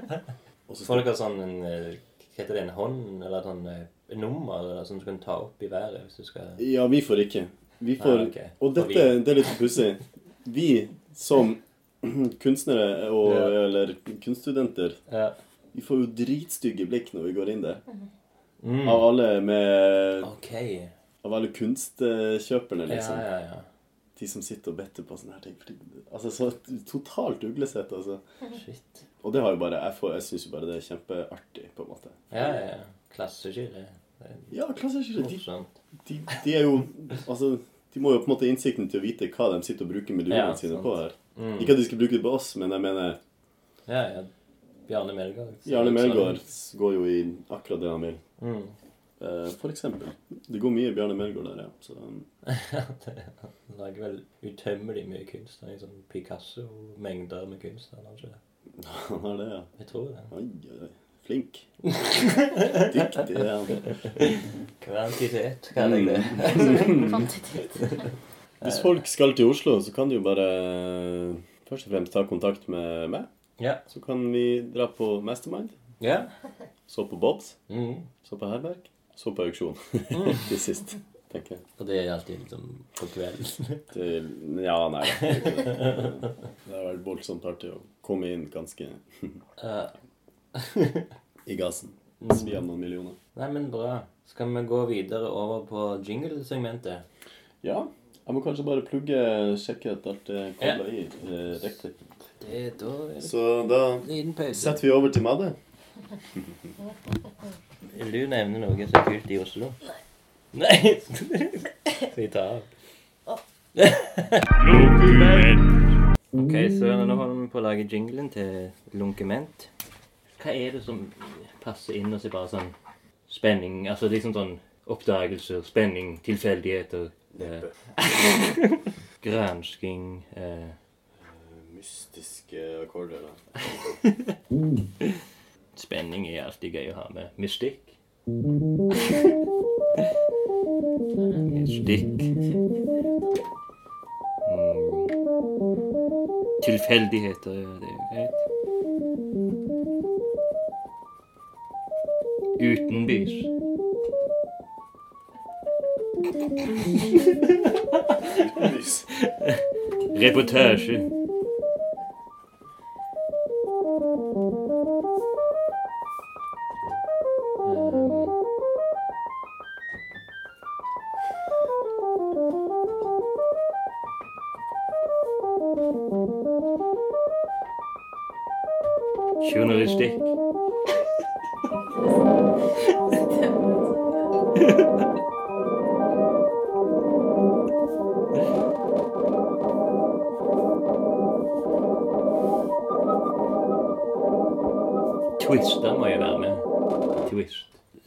Får dere sånn en eh, Hva heter det? En hånd? Eller sånn eh, nummer eller, som du kan ta opp i været hvis du skal Ja, vi får ikke. Vi får, Ah, okay. Og dette det er litt pussig. Vi som kunstnere og, Ja. eller kunststudenter, Ja. vi får jo dritstygge blikk når vi går inn der. Mm. Av alle med Ok. Av alle kunstkjøperne, liksom. Ja, ja, ja. De som sitter og better på sånne her ting. Altså, så totalt uglesett, altså. Shit. Og det har jo bare Jeg, får- jeg syns jo bare det er kjempeartig, på en måte. Ja, ja. ja. Klasseskille. Er Ja, klasseskille. De, de, de er jo Altså, de må jo på en måte ha innsikten til å vite hva de sitter og bruker millionene Ja, sine sant. på her. Mm. Ikke at de skal bruke det på oss, men jeg mener Ja, ja. Bjarne Melgaard. Bjarne Melgaard går jo i akkurat det han vil. Mm. Eh, For eksempel. Det går mye Bjarne Melgaard der, ja. Så Ja, det- Han lager vel utømmelig mye kunst. Han liksom sånn Picasso-mengder med kunst. Han har ikke det? han har det, ja. Jeg tror det. Oi, oi. Flink. Dyktig er han. Kvantitet, kaller jeg det. Mm. Kvantitet. Hvis folk skal til Oslo, så kan de jo bare eh, først og fremst ta kontakt med meg. Ja. Så kan vi dra på Mastermind. Ja. Så på Bobs. Mm. Så på Herberg. Så på auksjon. Til sist, tenker jeg. Og det er alltid liksom på kvelden. Det, ja, nei. Det, er ikke det. det har vært voldsomt artig å komme inn ganske i gassen. Svi av noen millioner. Nei, men bra. Skal vi gå videre over på jingle-segmentet? Ja. Jeg må kanskje bare plugge, sjekke at alt er kobla i eh, riktig. Det, er dårlig. Så da setter vi over til Madde. Vil du nevne noe som er kult i Oslo? Nei. Skal vi ta av? Ok, så nå holder vi på å lage jinglen til Lunkement. Hva er det som passer inn og så bare sånn spenning? Altså liksom sånn oppdagelser, spenning, tilfeldigheter. Eh, gransking eh, Mystiske akkorder, da. Spenning er alltid gøy å ha med. Mystikk. Mystikk. Mm. Tilfeldigheter, det er jo greit. Utenbys. Utenbys. Reportasje.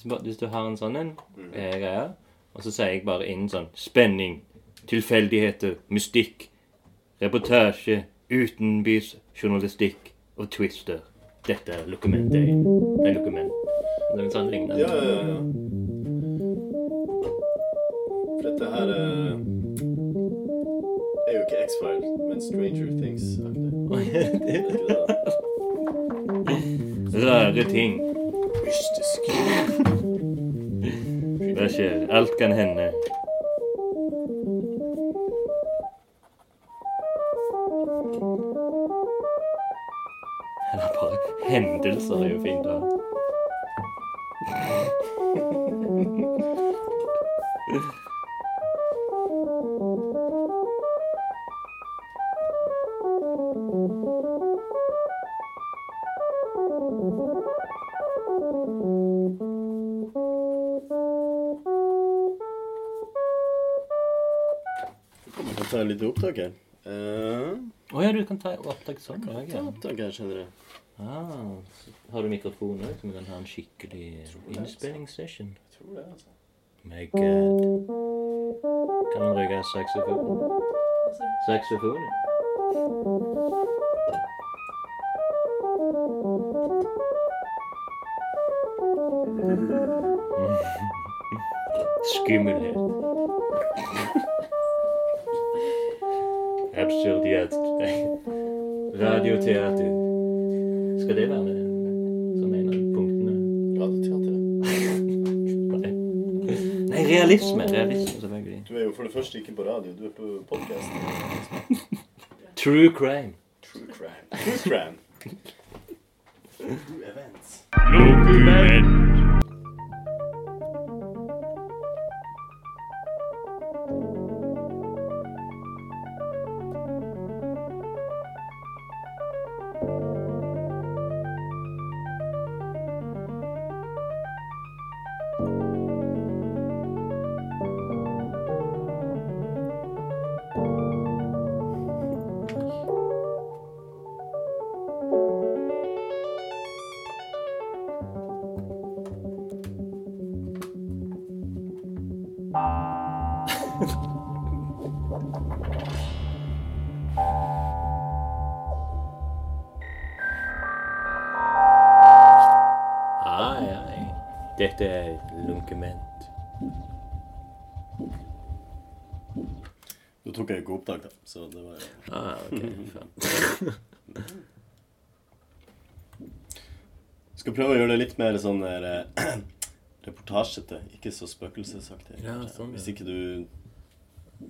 Hvis du har en sånn en eh, greie, og så sier jeg bare inn sånn spenning, tilfeldigheter, mystikk, reportasje, utenbys journalistikk og twister. Dette er Dokument Day. Nei, Dokument. Det er en sånn lignende. Ja, ja, ja. For dette her eh, er jo ikke X-File, men Stranger Things-aktig. Rare ting. Mystisk. Hva skjer? Alt kan hende. Eller bare hendelser er jo fint da. ha. ta litt opptak her. Eh, Å ja, du kan ta opptak sånn òg, ja. opptak her, skjønner du. Ah, har du mikrofon òg, så vi kan ha en skikkelig innspillingssession? Jeg tror det, altså. My god. Kan man bruke saksofon? Saksofon? Skummelhet. Absurditet. Radioteater. Skal det være som en av punktene? Radioteater. Nei, realisme. Realisme, selvfølgelig. Du er jo for det første ikke på radio, du er på podcast. True crime. True crime. True crime. True events. Dokument. Da, så det var Ah, okay. Skal prøve å gjøre det litt mer sånn der eh, reportasjete, ikke så spøkelsesaktig. Ja, sånn, ja. Hvis ikke du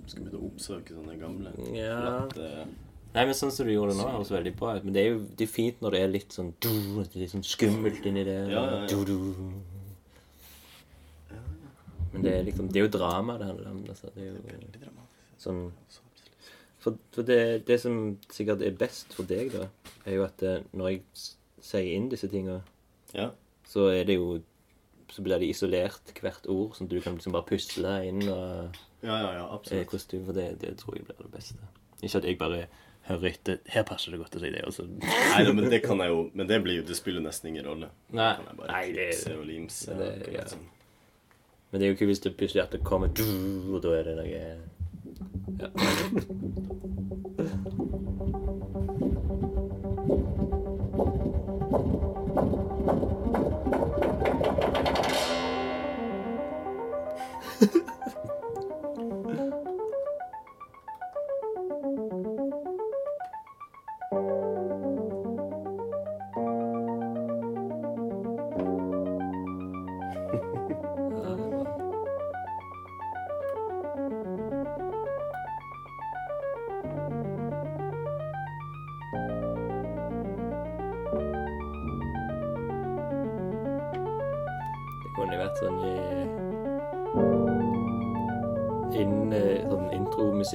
skal begynne å oppsøke sånne gamle Ja. flotte Nei, men sånn som du gjorde det nå, høres veldig bra ut. Men det er jo det er fint når det er litt sånn du, det er litt sånn skummelt inni det. Ja, ja, ja. Du, du. Men det er liksom Det er jo drama det handler om. Altså. Det er jo Sånn For, for det, det som sikkert er best for deg, da, er jo at eh, når jeg sier inn disse tinga, Ja. så er det jo Så blir det isolert hvert ord, sånn at du kan liksom bare pusle inn og Ja, ja, ja, absolutt. Kostyme, hvordan For det, det tror jeg blir det beste. Ikke at jeg bare hører etter Her passer det godt å si det, Også. Nei, da, men det kan jeg jo Men det blir jo Det spiller nesten ingen rolle. Nei, kan jeg bare nei, det og limse. Det, akkurat ja. sånn. Men det er jo ikke hvis det plutselig at det kommer Og da er det noe ja.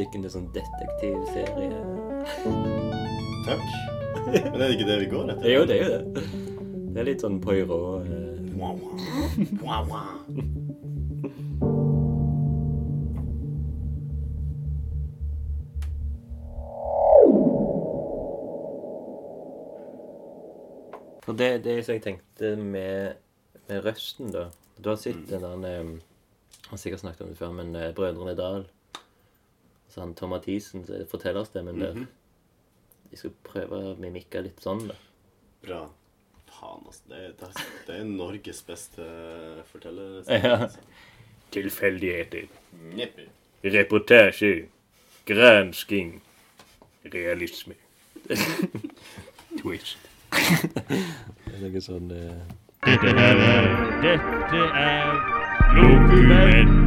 Intromusikken til sånn detektivserie. Takk. Men er det ikke det vi går etter? Jo, det er jo det. Det er litt sånn Poirot eh. For det, det som jeg tenkte med, med røsten, da Du har sett den der Han har sikkert snakket om det før, men eh, Brødrene Dal Så han Tom Mathisen, så det fortellerstemmen der. Mhm. De skal prøve å mimikke litt sånn, da. Bra. Faen, altså. Det det det er Norges beste forteller... Ja. Tilfeldigheter. Reportasje. Gransking. Realisme. Twist. Det er noe sånn uh... Dette er Dette er Dokument.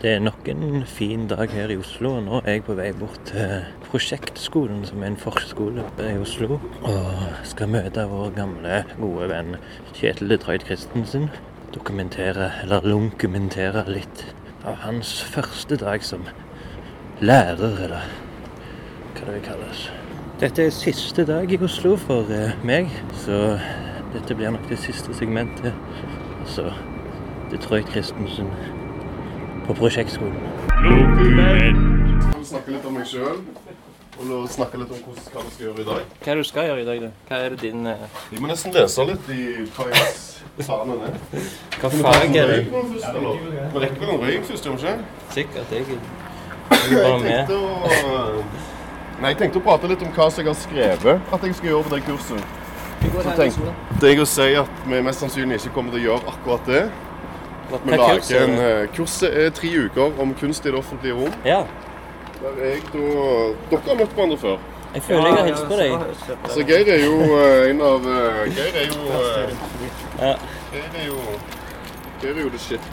Det er nok en fin dag her i Oslo, og nå er jeg på vei bort til Prosjektskolen, som er en forskole i Oslo. Og skal møte vår gamle, gode venn Kjetil Detroit Christensen. Dokumentere, eller lunkumentere litt av hans første dag som lærer, eller hva det vil kalles. Dette er siste dag i Oslo for eh, meg, så dette blir nok det siste segmentet. Altså Detroit Christensen på prosjektskolen. Dokument. Jeg snakke litt om meg sjøl. Og snakke litt om hvordan, hva vi skal gjøre i dag. Hva er det du skal gjøre i dag, da? Hva er det din eh, Vi må nesten lese litt i hva jeg sa nå ned. Hva fag er det? Vi rekker vel en røyk først, gjør vi ikke? Sikkert. Jeg Jeg er bare med. tenkte å Nei, jeg tenkte å prate litt om hva som jeg har skrevet at jeg skal gjøre på det kurset. Så tenkte jeg å si at vi mest sannsynlig ikke kommer til å gjøre akkurat det. At vi er lager en eh, Kurset er tre uker om kunst i det offentlige rom. Ja. Der jeg da Dere har møtt hverandre før. Jeg føler jeg har hilst på deg. Så Geir er jo eh, en av eh, Geir er jo eh, Ja. Geir er jo Geir er jo the shit,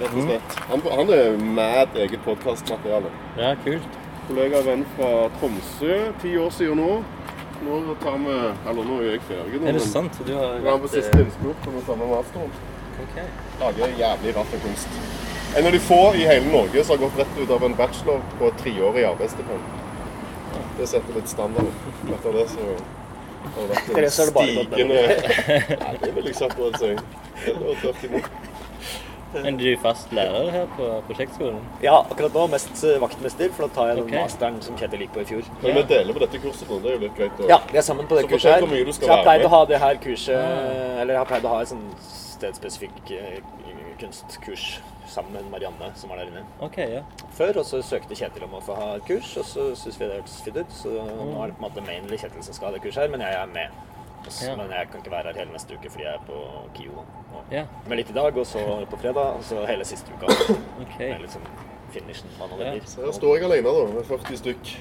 rett og slett. Han, han er mad eget podkastmateriale. Ja, kult. Kollega og venn fra Tromsø, ti år siden nå. Nå tar vi Eller nå er jeg ferdig. Er det sant? Du har er på siste eh, innspurt på den samme masteren. Ok. Lager jævlig raff kunst. En av de få i hele Norge som har gått rett ut av en bachelor på et treårig arbeidsstipend. Det setter litt standard. Etter det så har det vært en det så er det stigende. Nei, det vil jeg ikke akkurat en imot. Men du er fast lærer her på prosjektskolen? Ja, akkurat nå mest eh, vaktmester, for da tar jeg den okay. masteren som Kjetil gikk på i fjor. Men vi deler på dette kurset nå, det er jo litt greit. å- Ja, vi er sammen på det Så kurset her. Så jeg har pleid å ha det her kurset Eller jeg har pleid å ha et sånn stedspesifikk eh, kunstkurs sammen med Marianne, som var der inne. Ok, ja. Før, og så søkte Kjetil om å få ha et kurs, og så syntes vi det hørtes fint ut. Så nå er det på en måte mainly Kjetil som skal ha det kurset her, men jeg er med. Også, Ja. Men jeg kan ikke være her hele neste uke fordi jeg er på KIO. Og Ja. Med litt i dag, og så på fredag, og så hele siste uka. Ok. Det er liksom finishen hva nå det Ja. Så her står jeg alene, da, med 40 stykk.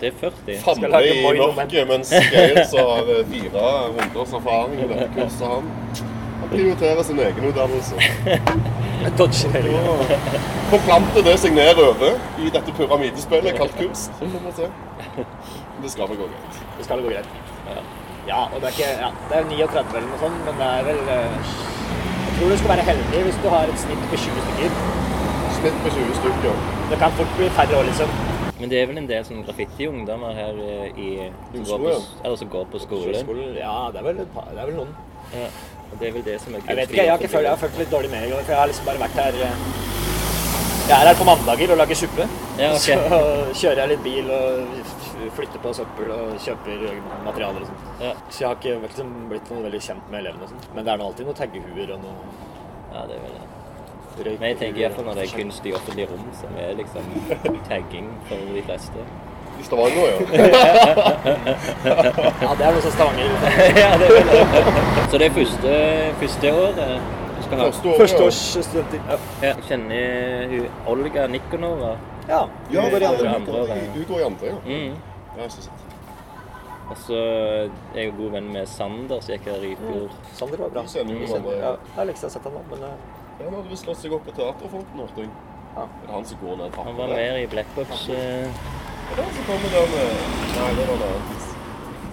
Det er 40. famler i Norge, mørket, mens Geir så har fire runders erfaring med dette kurset, han prioriterer sin egen utdannelse. Jeg dodger hele greia. Forplanter det seg nedover i dette pyramidespillet kalt kunst. Det skal vel gå greit. Det skal gå greit. Ja, og det er ikke ja, Det er 39 eller noe sånt, men det er vel eh, Jeg tror du skal være heldig hvis du har et snitt på 20 stykker. Snitt på 20 stykker. Det kan fort bli færre år, liksom. Men det er vel en del sånn graffiti-ungdommer her eh, i som går på, eller som går på skolen. Skolen, ja, det er vel, par- det er vel noen. Ja, og det er vel det som er Jeg vet ikke, jeg har, ikke følt, jeg har følt litt dårlig med i går, for jeg har liksom bare vært her eh, Jeg er her på mandager og lager suppe. Ja, okay. Så kjører jeg litt bil og flytter på søppel og kjøper materialer og sånt. Så jeg har ikke liksom blitt noe veldig kjent med elevene og sånt. Men det er nå alltid noen taggehuer og noe Ja, det er vel det. røyk. Men jeg tenker iallfall når det er kunst i offentlige rom, som er liksom tagging for de fleste. I Stavanger, Ja, ja, det er noe som Stavanger. ja, det er det. Så det er første, første året du? Første året, ja. Jeg ja. ja. Kjenner hun Olga Nikonova? Ja. Ja, hun det det. andre Hun Du går i andre, ja. Mm. Ja, så. Og så er jeg god venn med Sander, som gikk her i fjor. Sander var bra. Jeg jo hverandre. Ja, jeg har liksom sett ham nå, men eh, Ja, Han hadde visst slått seg opp på Teaterfronten, hørte jeg. Ja. Er det han som går ned Han var med i Black Box. eh, Er så han kommer der med Nei, det var noe annet.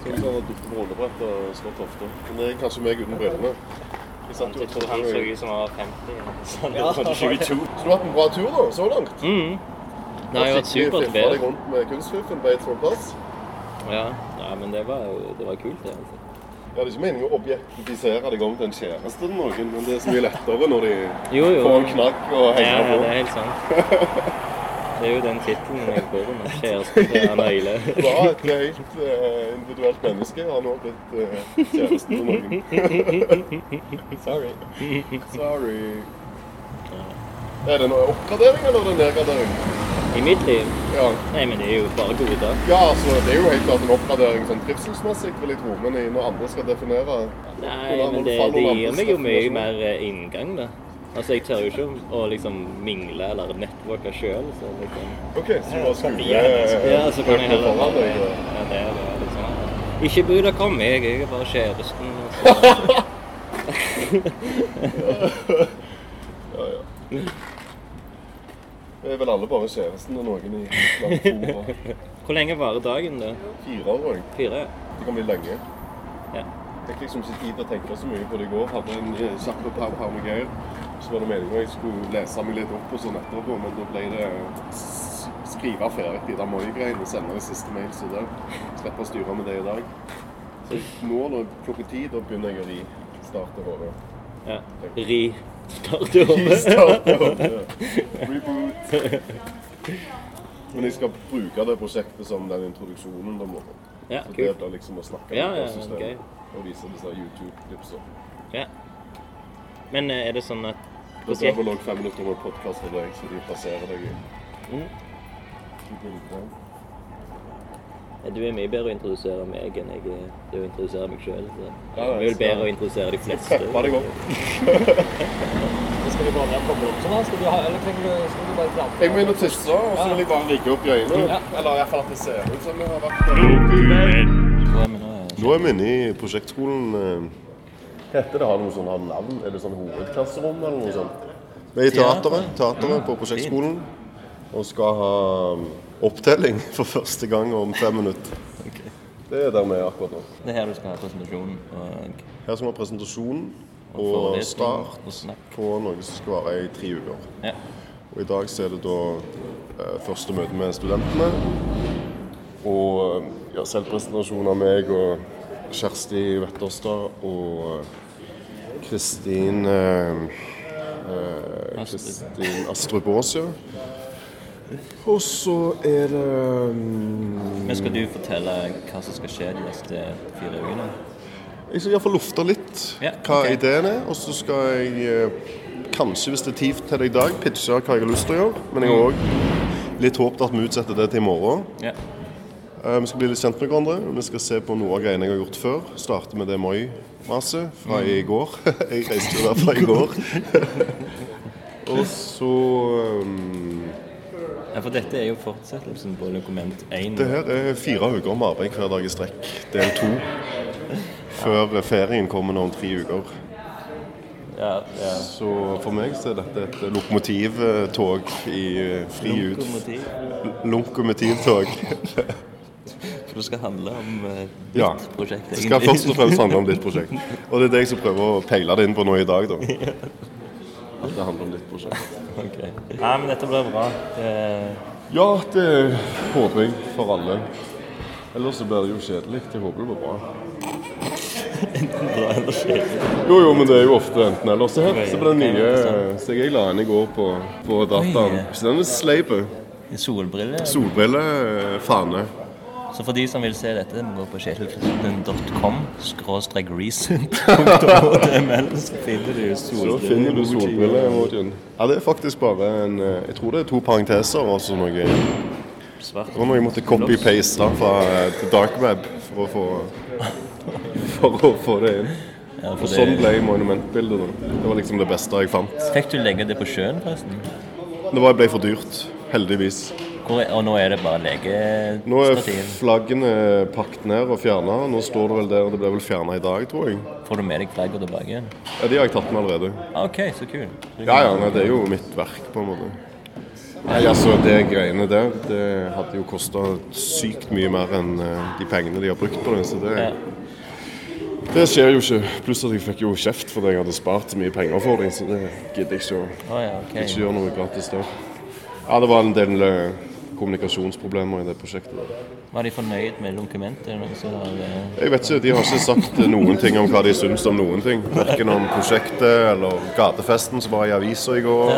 Som som har dukket på rullebrett og slått hofta. Men det er kanskje meg uten brillene. Jeg Han så ut som han var 50. Sander Ja, var 22. Så du har hatt en bra tur da, så langt? Mm. Det har jo vært supert Fikk deg rundt med kunstfiffen på Eidsvoll plass? Ja, ja, men det var det var kult, det. altså. Ja, det er ikke meningen å objektifisere deg om til en kjæreste eller noen, men det er så mye lettere når de Jo, jo. får en knagg og Ja, henger ja, på. det er helt sant. Det er jo den tittelen jeg går med. Kjæresten til Anna Øyle. Var et helt uh, individuelt menneske har nå blitt uh, kjæresten til noen. Sorry. Sorry. Er det noe oppgradering eller er det nedgradering? I mitt liv? Ja. Nei, men det er jo bare goder. Ja, altså, det er jo helt klart en oppgradering sånn trivselsmessig, vil jeg tro. Men når andre skal definere Nei, men det, det gir meg jo mye mer eh, inngang, da. Altså, jeg tør jo ikke å liksom mingle eller networke sjøl, så liksom OK, så bare skulle Ja, så kan jeg heller bare ja, det, er det, liksom. Ikke bry deg om meg, jeg er bare kjæresten. altså. Ja, ja. Vi er vel alle bare kjæresten og noen i fora. Hvor lenge varer dagen, da? Fire år, jeg. Fire? Det kan bli lenge. Ja. Jeg fikk liksom ikke tid til å tenke så mye på det i går. Hadde en eh, kjapp par par med Geir. Så var det meningen jeg skulle lese meg litt opp og sånn etterpå, men da ble det skrive ferdig de der Moi-greiene, sende det siste mail, så det slipper å styre med det i dag. Så nå når klokka ti, da begynner jeg å ristarte hodet. Ja. Ri. Starte hodet. Reboot. Men jeg skal bruke det prosjektet som den introduksjonen da må. Ja, så det er blir liksom å snakke Ja, ja, om systemet okay. og vise disse YouTube-klipsene. Ja. Men eh, er det sånn at Det er vel også fem minutter med podkast av deg, så de plasserer deg i Mm. Du er mye bedre å introdusere meg enn jeg er til å introdusere meg sjøl. Ja, Jeg er vel bedre å introdusere de fleste. Peppa deg opp. Skal vi gå ned og koble opp sånn, da? Skal du, ha, eller trenger du, skal du bare prate? Jeg må inn og tisse, og så vil jeg bare rigge opp i øynene. Ja. Eller i hvert fall at det ser ut som jeg har vært der. Nå er vi inne i prosjektskolen. Heter det har noe sånn navn? Er det sånn hovedklasserom eller noe sånt? Vi er i teateret, teateret på prosjektskolen og skal ha um, opptelling for første gang om fem minutter. Det er der vi er akkurat nå. Det er her du skal ha presentasjonen? og Her skal vi ha presentasjonen Og og start og på noe som skal vare i tre uker. Ja. Og I dag så er det da eh, første møte med studentene. Og eh, ja, selvpresentasjon av meg og Kjersti Wetterstad og Kristin eh, eh, Kristin Astrup Aas. Og så er det um... Men skal du fortelle hva som skal skje de neste fire ukene? Jeg skal iallfall lufte litt Ja, hva ideen er. Og så skal jeg eh, kanskje, hvis det er tid til det i dag, pitche hva jeg har lyst til å gjøre. Men jeg har òg litt håpet at vi utsetter det til i morgen. Ja. Eh, Vi skal bli litt kjent med hverandre. Vi skal se på noe av greiene jeg har gjort før. Starte med det Moi-maset fra Mm. i går. jeg reiste jo derfra i går. og så um, Ja, for dette er jo fortsettelsen på dokument 1. Det her er fire uker med arbeid hver dag i strekk. Del to. Før ferien kommer nå om tre uker. Ja, ja. Så for meg så er dette et lokomotivtog i eh, fri ut. Lokomotiv. For det skal handle om uh, ditt Ja. prosjekt, Det skal først og fremst handle om ditt prosjekt. Og det er det jeg som prøver å peile det inn på nå i dag, da. at det handler om ditt prosjekt. Okay. Nei, men dette blir bra. Det... Ja, det håper jeg for alle. Ellers så blir det jo kjedelig. Jeg håper det blir bra. Enten bra eller kjedelig? Jo, jo, men det er jo ofte enten eller. Se her, se på den nye Så jeg la inn i går på, på dataen. Så den er sleipe. Solbrille? Solbrille, eh, fane. Så for de som vil se dette, må gå på kjetilkristian.com skråstrek recent.html, så finner du Så solbrille. finner. Ja, det er faktisk bare en eh, Jeg tror det er to parenteser og så noe Svart. Det var noe jeg måtte copy-paste fra eh, dark web for å få For å få det inn. Ja, for og sånn ble monumentbildet. Det var liksom det beste jeg fant. Fikk du legge det på sjøen, forresten? Det var, ble for dyrt. Heldigvis. Hvor og nå er det bare Nå er flaggene pakket ned og fjerna. Nå står det vel der. Det ble vel fjerna i dag, tror jeg. Får du med deg flaggene tilbake? Ja, De har jeg tatt med allerede. OK, så kul. Ja, ja, nei, det er jo mitt verk, på en måte. Nei, altså, Det greiene der, det hadde jo kosta sykt mye mer enn eh, de pengene de har brukt på det. Så det, det skjer jo ikke. Pluss at jeg fikk jo kjeft fordi jeg hadde spart så mye penger for dem, så det gidder jeg ikke å oh, ja, okay. ikke gjøre noe gratis der. Ja, det var en del eh, kommunikasjonsproblemer i det prosjektet. Var de fornøyd med dokumentet? Eh, Jeg vet ikke, De har ikke sagt noen ting om hva de syns om noen ting. Verken om prosjektet eller gatefesten som var i avisa i går.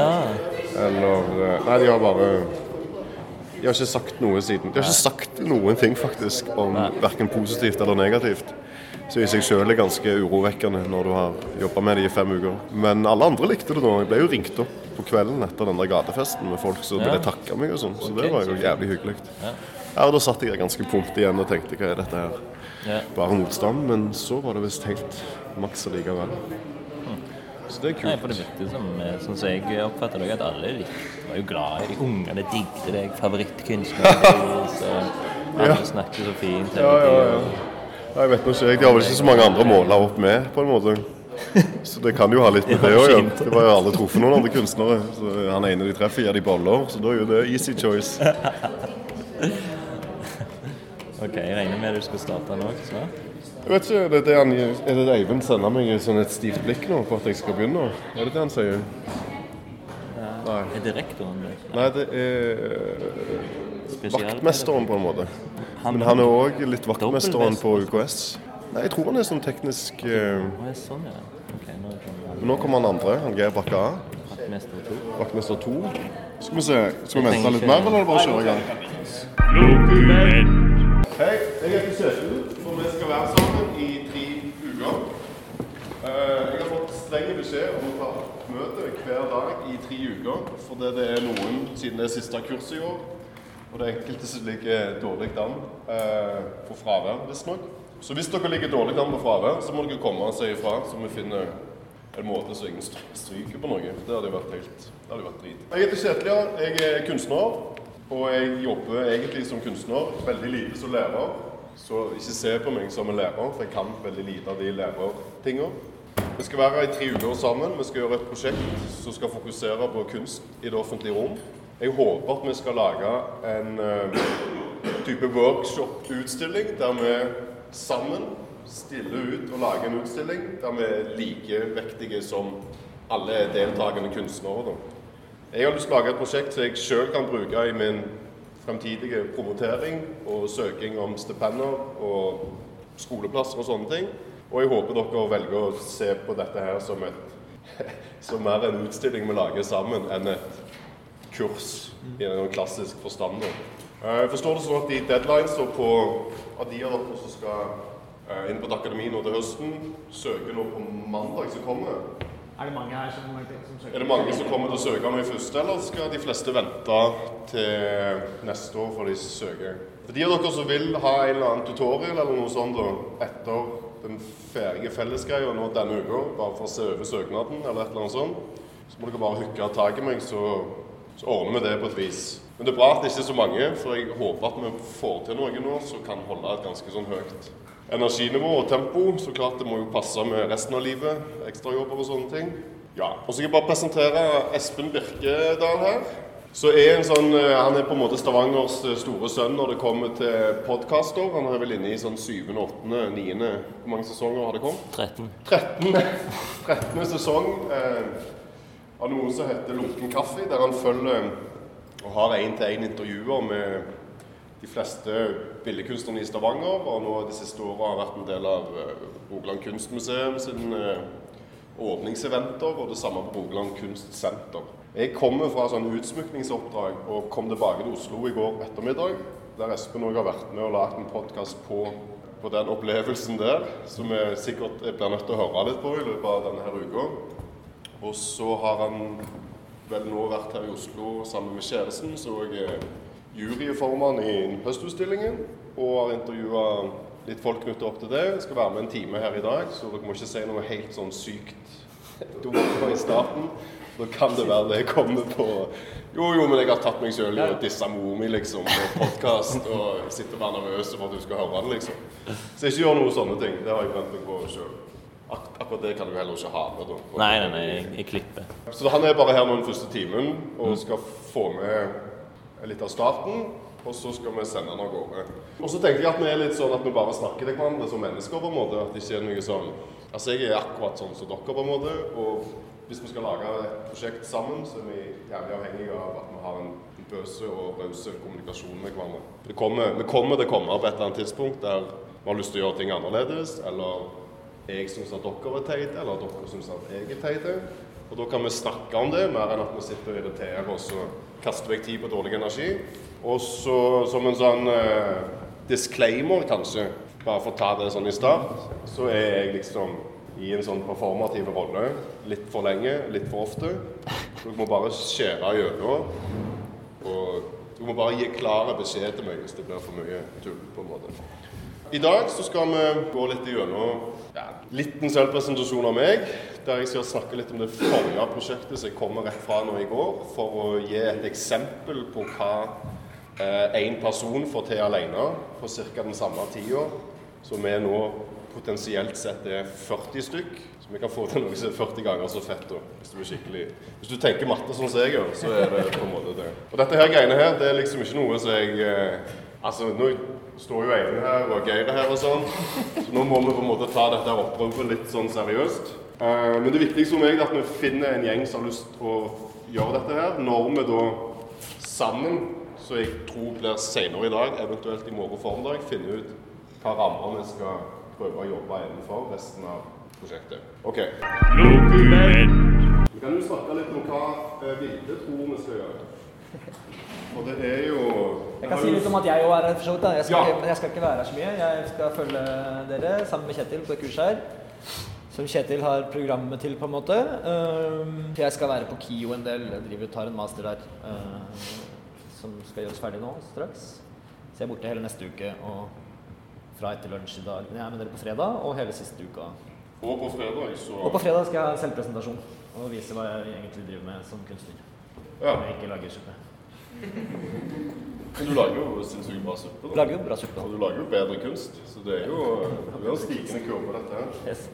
Eller eh, Nei, de har bare De har ikke sagt noe siden. De har ikke sagt noen ting faktisk om verken positivt eller negativt. Så i seg sjøl er ganske urovekkende når du har jobba med det i fem uker. Men alle andre likte det nå. Jeg ble jo ringt opp på kvelden etter den der gatefesten med folk som ville takke meg og sånn. Så okay, det var jo jævlig hyggelig. Ja. Ja, og Da satt jeg ganske pumpt igjen og tenkte hva er dette her? Ja. Bare motstand, men så var det visst helt maks allikevel. Så det er kult. Nei, for det virker som, eh, sånn som jeg oppfatter det, at alle var jo glad i de ungene, digget deg, favorittkunstner. alle Ja. snakker så fint Ja, ja, ja. Jeg vet nå ikke, jeg. De har vel ikke så mange andre å måle opp med, på en måte. Så det kan jo ha litt med det å ja. Det var jo aldri truffet noen andre kunstnere. Så han ene de treffer, gir de boller, så da er jo det easy choice. Ok, jeg regner med du skal starte nå snart. Jeg vet ikke, det er det han, er det Eivind sender meg sånn et stivt blikk nå på at jeg skal begynne? Er det det han sier? Nei. Er det rektoren? det? Nei, det er vaktmesteren på en måte. Han- Men han er òg litt vaktmesteren på UKS. Nei, jeg tror han er sånn teknisk eh, Å, sånn, ja. Ok, nå kommer Men nå kommer han andre, han Geir Bakke A. vaktmester to. Vaktmester 2. Skal vi se, skal vi vente litt mer, eller er det bare å kjøre i gang? Hei, jeg heter Kjetil, og vi skal være sammen i tre uker. Eh, Jeg har fått streng beskjed om å ta møte hver dag i tre uker, fordi det er noen, siden det er siste kurs i år, og det er enkelte som ligger dårlig an eh, på fravær, visstnok. Så hvis dere ligger dårlig an på fravær, så må dere komme og si ifra, så vi finner en måte så ingen stry- stryker på noe. Det hadde jo vært helt det hadde vært drit. Jeg heter Kjetil, ja. Jeg er kunstner. Og jeg jobber egentlig som kunstner, veldig lite som lærer. Så ikke se på meg som en lærer, for jeg kan veldig lite av de lærertinga. Vi skal være i tre uker sammen. Vi skal gjøre et prosjekt som skal fokusere på kunst i det offentlige rom. Jeg håper at vi skal lage en eh, type workshop-utstilling der vi sammen stiller ut og lager en utstilling der vi er likevektige som alle deltakende kunstnere. Jeg har lyst til å lage et prosjekt som jeg sjøl kan bruke i min fremtidige promotering og søking om stipender og skoleplasser og sånne ting. Og jeg håper dere velger å se på dette her som, et, som mer en utstilling vi lager sammen, enn et kurs i en klassisk forstand. Da. Eh, Jeg forstår det sånn at de deadlines og på av de av dere som skal eh, inn på et akademi nå til høsten, søker nå på mandag som kommer. Er det mange her som, som søker? Er det mange som kommer til å søke nå i første, eller skal de fleste vente til neste år før de søker? For de av dere som vil ha en eller annen tutorial eller noe sånt da, etter den ferdige fellesgreia nå denne uka, bare for å se over søknaden eller et eller annet sånt, så må dere bare hooke tak i meg, så, så ordner vi det på et vis. Men det er bra at det ikke er så mange, for jeg håper at vi får til noe nå som kan holde et ganske sånn høyt energinivå og tempo. Så klart det må jo passe med resten av livet, ekstrajobber og sånne ting. Ja, og så skal jeg bare presentere Espen Birkedal her. Så er en sånn, eh, Han er på en måte Stavangers eh, store sønn når det kommer til podkaster. Han er vel inne i sånn syvende, åttende, niende Hvor mange sesonger har det kommet? 13. 13. 13. sesong. Eh, av noe som heter Lunken kaffe, der han følger og har én-til-én-intervjuer med de fleste billedkunstnerne i Stavanger, og nå de siste årene har vært en del av eh, Rogaland Kunstmuseum sin eh, åpningseventer, og det samme på Rogaland Kunstsenter. Jeg kommer fra sånn utsmykningsoppdrag og kom tilbake til Oslo i går ettermiddag, der Espen òg har vært med og lagd en podkast på, på den opplevelsen der, som jeg sikkert blir nødt til å høre litt på i løpet av denne her uka. Og så har han vel nå vært her i Oslo sammen med kjæresten, så jeg er juryformann i Høstutstillingen og har intervjua litt folk knyttet opp til det. Jeg skal være med en time her i dag, så dere må ikke si noe helt sånn sykt dumt i starten. Da kan det være det jeg kommer på Jo, jo, men jeg har tatt meg sjøl i å disse mor mi, liksom, på podkast, og sitter og er nervøs for at du skal høre det, liksom. Så ikke gjør noen sånne ting. Det har jeg brent meg på sjøl. Ak akkurat det kan du heller ikke ha med. Nei, nei, nei, jeg, jeg klipper. Så han er bare her nå den første timen og skal få med litt av starten. Og så skal vi sende han av gårde. Og så tenker jeg at vi er litt sånn at vi bare snakker til hverandre som mennesker. på en måte, At det ikke er noe sånn Altså jeg er akkurat sånn som dere, på en måte. Og hvis vi skal lage et prosjekt sammen, så er vi jævlig avhengige av at vi har en bøse og rause kommunikasjon med hverandre. Det kommer, vi kommer til å komme på et eller annet tidspunkt der vi har lyst til å gjøre ting annerledes, eller jeg syns at dere er teite, eller dere syns at jeg er teite. Og da kan vi snakke om det, mer enn at vi sitter og irriterer oss og kaster vekk tid på dårlig energi. Og så som en sånn eh, disclaimer, kanskje, bare for å ta det sånn i start, så er jeg liksom i en sånn performativ rolle litt for lenge, litt for ofte. Dere må bare skjære gjennom. Og dere må bare gi klare beskjed til meg hvis det blir for mye tull. på en måte. I dag så skal vi gå litt gjennom ja, liten selvpresentasjon av meg. Der jeg skal snakke litt om det forrige prosjektet som jeg kommer rett fra nå i går. For å gi et eksempel på hva én eh, person får til alene på ca. den samme tida som vi nå potensielt sett er 40 stykk. Så vi kan få til noe som er 40 ganger så fett. Da, hvis, du skikkelig, hvis du tenker matte sånn som jeg gjør, så er det på en måte det. Og dette her greiene her, det er liksom ikke noe som jeg eh, Altså, nå står jo Eivind her og Geir her og sånn, så nå må vi på en måte ta dette her oppropet litt sånn seriøst. Eh, men det viktigste for meg er at vi finner en gjeng som har lyst til å gjøre dette her. Når vi da sammen, som jeg tror blir senere i dag, eventuelt i morgen formiddag, finner ut hva rammer vi skal prøve å jobbe innenfor resten av prosjektet. OK. Vi kan jo snakke litt om hva eh, Vilde tror vi skal gjøre. Og det er jo Jeg kan si litt om at jeg òg er her, for så vidt. Jeg skal, ikke, jeg skal ikke være her så mye. Jeg skal følge dere sammen med Kjetil på det kurset her. Som Kjetil har programmet til, på en måte. Um, jeg skal være på KIO en del. Jeg driver tar en master der uh, som skal gjøres ferdig nå straks. Så jeg er borte hele neste uke og fra etter lunsj i dag. Men jeg er med dere på fredag og hele siste uka. Og på fredag så Og på fredag skal jeg ha selvpresentasjon og vise hva jeg egentlig driver med som kunstner. Ja. Om jeg ikke lager suppe. Men du lager jo sinnssykt bra suppe. da. Lager jo bra suppe. Og du lager jo bedre kunst. Så det er jo det er en stigende kurve, dette her. Yes.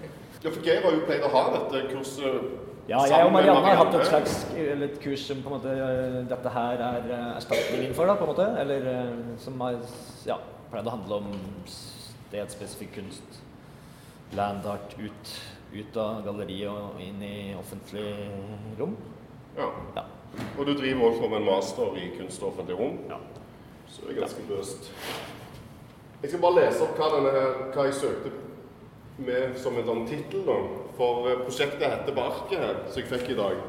Ja, for Geir har jo pleid å ha dette kurset Ja, jeg og Marianne har hatt et slags eller et kurs som på en måte eh, dette her er eh, erstatningen for, da, på en måte. Eller eh, som har ja, pleid å handle om stedspesifikk kunst. Land art ut, ut av galleriet og inn i offentlig rom. Ja. Og du driver også med en master i kunst og offentlig rom. Så det er ganske løst. Jeg skal bare lese opp hva, denne hva jeg søkte med som en sånn tittel. For eh, prosjektet heter Barket her, som jeg fikk i dag.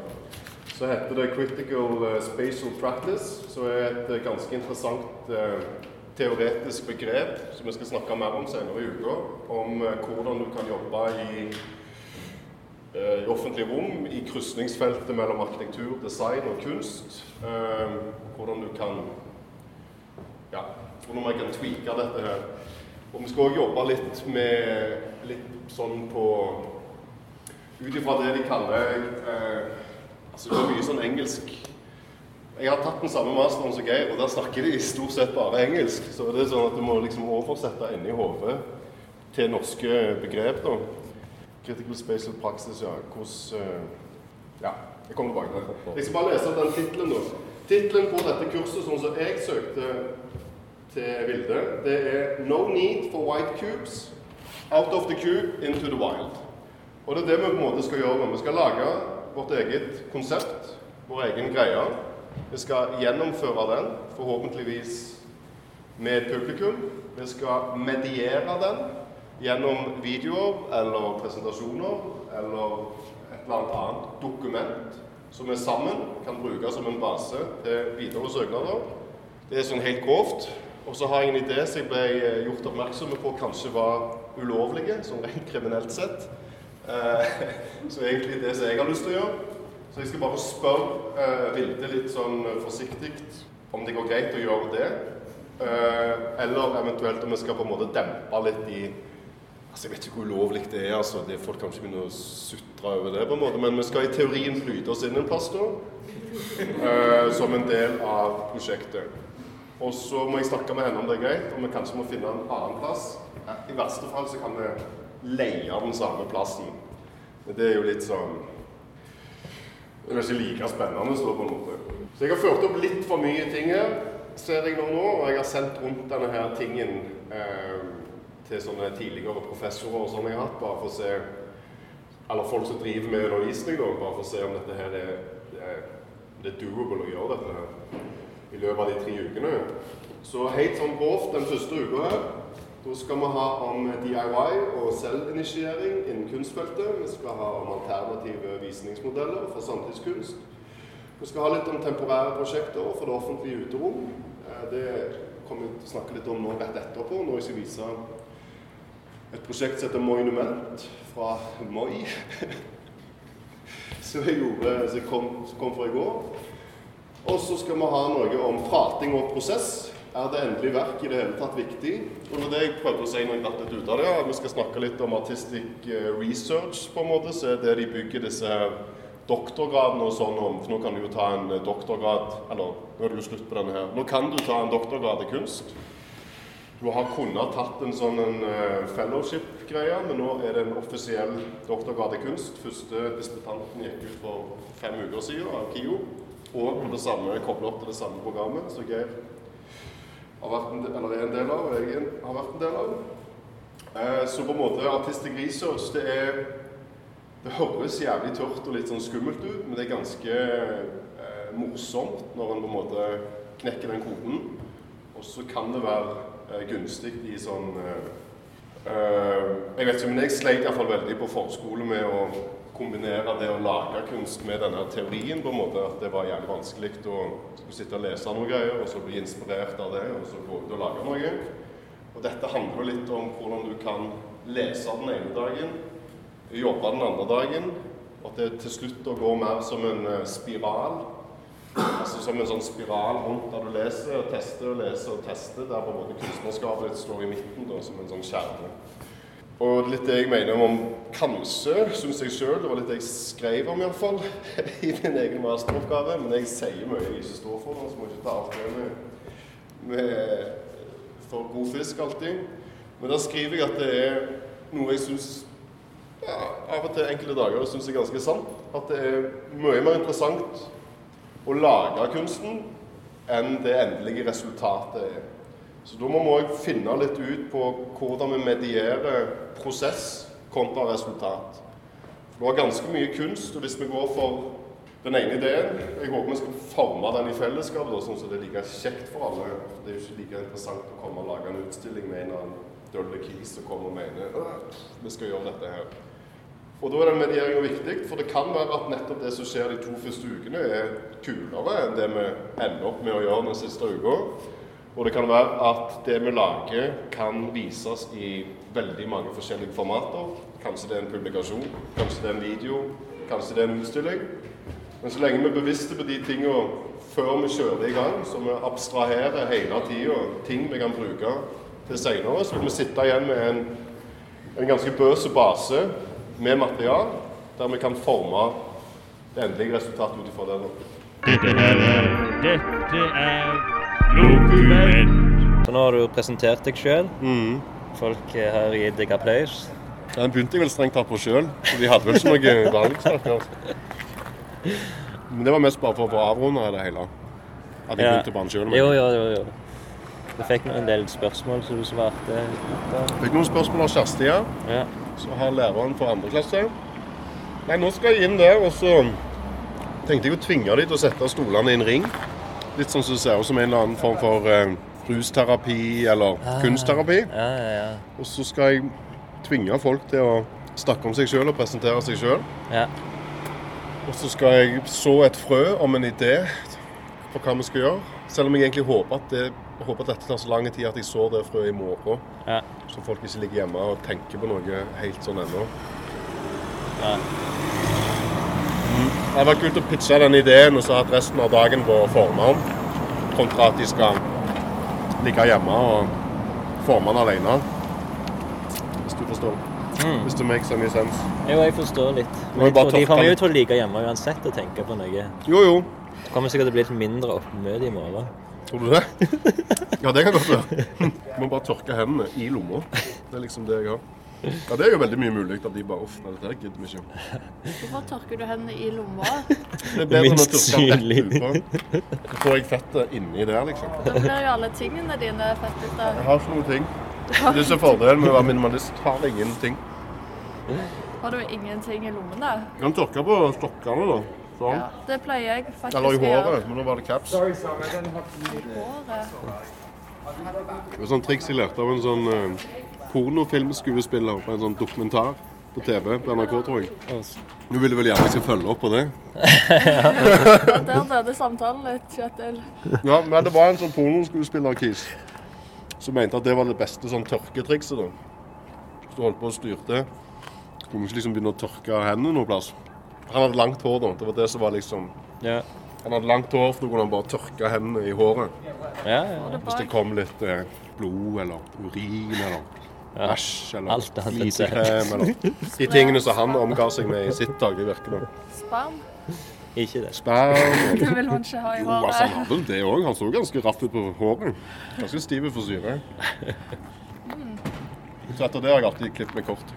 Så heter det 'Critical eh, Spatial Practice', som er et eh, ganske interessant eh, teoretisk begrep som vi skal snakke mer om senere i uka. Om hvordan du kan jobbe i i offentlig rom, i krysningsfeltet mellom arkitektur, design og kunst. Eh, hvordan du kan ja, hvordan man kan tweake dette her. Og vi skal også jobbe litt med litt sånn på Ut ifra det de kaller eh, Altså det er mye sånn engelsk Jeg har tatt den samme masteren som Geir, og der snakker de stort sett bare engelsk. Så det er sånn at du må liksom oversette inni hodet til norske begrep. da. Critical Spatial Praxis, ja. Hvordan eh, Ja, jeg kommer tilbake til det. Jeg skal bare lese opp den tittelen, da. Tittelen på dette kurset, sånn som jeg søkte til Vilde, det er 'No need for white cubes. Out of the cube into the wild'. Og det er det vi på en måte skal gjøre. Vi skal lage vårt eget konsept, vår egen greie. Vi skal gjennomføre den, forhåpentligvis med et publikum. Vi skal mediere den gjennom videoer eller presentasjoner eller et eller annet dokument som vi sammen kan bruke som en base til videre søknader. Det er sånn helt grovt. Og så har jeg en idé som jeg ble eh, gjort oppmerksom på kanskje var ulovlige, sånn rent kriminelt sett. Eh, så egentlig det som jeg har lyst til å gjøre. Så jeg skal bare spørre eh, Vilde litt sånn forsiktig om det går greit å gjøre det. Eller eventuelt om vi skal på en måte dempe litt i Altså, Jeg vet ikke hvor ulovlig det er. altså, det Folk kan ikke begynne å sutre over det. på en måte, Men vi skal i teorien flyte oss inn en plass da, eh, som en del av prosjektet. Og så må jeg snakke med henne om det er greit, og vi kanskje må finne en annen plass. I verste fall så kan vi leie den samme plassen. Men det er jo litt sånn Det er ikke like spennende, så på en måte. Så jeg har ført opp litt for mye ting her, ser jeg nå, og jeg har sendt rundt denne her tingen eh, til sånne tidligere professorer og sånn jeg har hatt, bare for å se Eller folk som driver med undervisning, da, bare for å se om dette her er, er, det er doable å gjøre dette her i løpet av de tre ukene. Så helt sånn grovt den første uka her, da skal vi ha om DIY og selvinitiering innen kunstfeltet. Vi skal ha om alternative visningsmodeller for samtidskunst. Vi skal ha litt om temporære prosjekter for det offentlige uterom. Eh, Det kommer vi til å snakke litt om nå rett etterpå, når jeg skal vise et prosjekt som heter Moinument fra Moi. som jeg gjorde, som kom, kom for i går. Og så skal vi ha noe om prating og prosess. Er det endelig verk i det hele tatt viktig? Og det jeg prøvde å si når jeg datt litt ut av det. at Vi skal snakke litt om artistic eh, research, på en måte. Så er det de bygger disse doktorgradene og sånn om. For nå kan du jo ta en eh, doktorgrad Eller nå er det jo slutt på denne her. Nå kan du ta en doktorgrad i kunst. Du har kunnet tatt en sånn eh, fellowship-greie, men nå er det en offisiell doktorgrad i kunst. Første disputanten gikk ut for fem uker siden av KIO. Og det samme, koblet opp til det samme programmet som Geir har en, del- er en del av, og jeg har vært en del av. Eh, så på en måte artistic research, det er Det høres jævlig tørt og litt sånn skummelt ut, men det er ganske eh, morsomt når en på en måte knekker den koden. Og så kan det være gunstig i sånn eh, eh, Jeg vet ikke, men jeg sleit iallfall veldig på forskole med å kombinere det å lage kunst med denne teorien. på en måte, At det var jævlig vanskelig å sitte og lese noen greier, og så bli inspirert av det, og så gå ut og lage noe. Og dette handler jo litt om hvordan du kan lese den ene dagen, jobbe den andre dagen, og at det til slutt går mer som en eh, spiral. Altså som en sånn spiral rundt der du leser og tester og leser og tester, der på en måte kunstnerskapet ditt står i midten da, som en sånn kjerne. Og litt det jeg mener om kanskje, syns jeg sjøl, det var litt det jeg skrev om iallfall, i min egen masteroppgave. Men jeg sier mye jeg ikke står for, så må jeg ikke ta alt det med, med for god fisk alltid. Men da skriver jeg at det er noe jeg syns ja, av og til enkelte dager syns er ganske sant. At det er mye mer interessant å lage kunsten enn det endelige resultatet er. Så da må vi òg finne litt ut på hvordan vi medierer prosess kontra resultat. For det var ganske mye kunst, og hvis vi går for den ene ideen Jeg håper vi skal forme den i fellesskap, sånn at det er like kjekt for alle. Det er jo ikke like interessant å komme og lage en utstilling med en eller annen dølle kis som kommer og mener vi skal gjøre dette her. Og da er den medieringa viktig, for det kan være at nettopp det som skjer de to første ukene, er kulere enn det vi ender opp med å gjøre den siste uka. Og det kan være at det vi lager, kan vises i veldig mange forskjellige formater. Kanskje det er en publikasjon, kanskje det er en video, kanskje det er en utstilling. Men så lenge vi er bevisste på de tingene før vi kjører i gang, så vi abstraherer hele tida ting vi kan bruke til senere, så vil vi sitte igjen med en, en ganske bøs base med material, der vi kan forme det endelige resultatet ut ifra det. Dette er Dette er Lokument. Så nå har du presentert deg sjøl. Mm. Folk eh, har gitt deg applaus. Den begynte jeg vel strengt tatt på sjøl, så de hadde vel ikke noe altså. Men det var mest bare for å få avrunda det hele. At jeg Ja. begynte på den sjøl. Jo, jo, jo. jo. Du fikk en del spørsmål som du svarte på. Fikk noen spørsmål av Kjersti her. Ja. Så har læreren for andre klasse. Nei, nå skal jeg inn der, og så tenkte jeg å tvinge dem til å sette stolene i en ring. Litt sånn som det ser ut som en eller annen form for eh, rusterapi eller Ah. kunstterapi. Ja, ja, ja. Og så skal jeg tvinge folk til å snakke om seg sjøl og presentere seg sjøl. Ja. Og så skal jeg så et frø om en idé for hva vi skal gjøre. Selv om jeg egentlig håper at, det, håper at dette tar så lang tid at jeg sår det frøet i morgen. Ja. Så folk ikke ligger hjemme og tenker på noe helt sånn ennå. Ja. Det hadde vært kult å pitche den ideen og så hatt resten av dagen på å forme den. Kontra at de skal ligge hjemme og forme den alene. Hvis du forstår. Mm. Hvis det makes any sense. Jo, jeg forstår litt. Men jeg tror de kommer jo til å ligge hjemme uansett og tenke på noe. Jo, jo. Det kommer sikkert til å bli et mindre oppmøte i morgen. Tror du det? Ja, det kan godt være. Du må bare tørke hendene i lomma. Det er liksom det jeg har. Ja, Det er jo veldig mye mulig at de bare Uff, nei, dette her gidder vi ikke. Hvorfor tørker du hendene i lomma? Det er bedre enn å Minst tørke rett synlig. utpå. Så får jeg fettet inni der, liksom. Da blir jo alle tingene dine fettete. Jeg har ikke noen ting. Det er så fordelen med å være minimalist, har ingenting. Har du ingenting i lommene? Jeg kan tørke på stokkene, da. Sånn. Ja, det pleier jeg faktisk å Eller i håret, men nå var det caps. Det var sånn triks jeg lærte av en sånn uh, pornofilmskuespiller på en sånn dokumentar på TV på NRK, tror jeg. Du ville vel gjerne jeg skal følge opp på det? Der døde samtalen litt, Kjetil. Ja, men det var en sånn pornoskuespiller-kis som mente at det var det beste sånn tørketrikset. da. Hvis du holdt på og styrte, kunne du ikke liksom begynne å tørke hendene noe plass. Han hadde langt hår, da. Det var det som var liksom Ja. Han hadde langt hår, for da kunne han bare tørke hendene i håret. Ja, ja. Hvis det kom litt eh, blod eller urin eller Ja, æsj eller sex. eller de tingene som han omga seg med i sitt daglige virke. Sperm. Ikke det. Sperm. Det vil hun ikke ha i håret. Jo, altså, han hadde det òg. Han så ganske raff ut på håret. Ganske stiv i frisyre. Så etter det har jeg alltid klippet meg kort.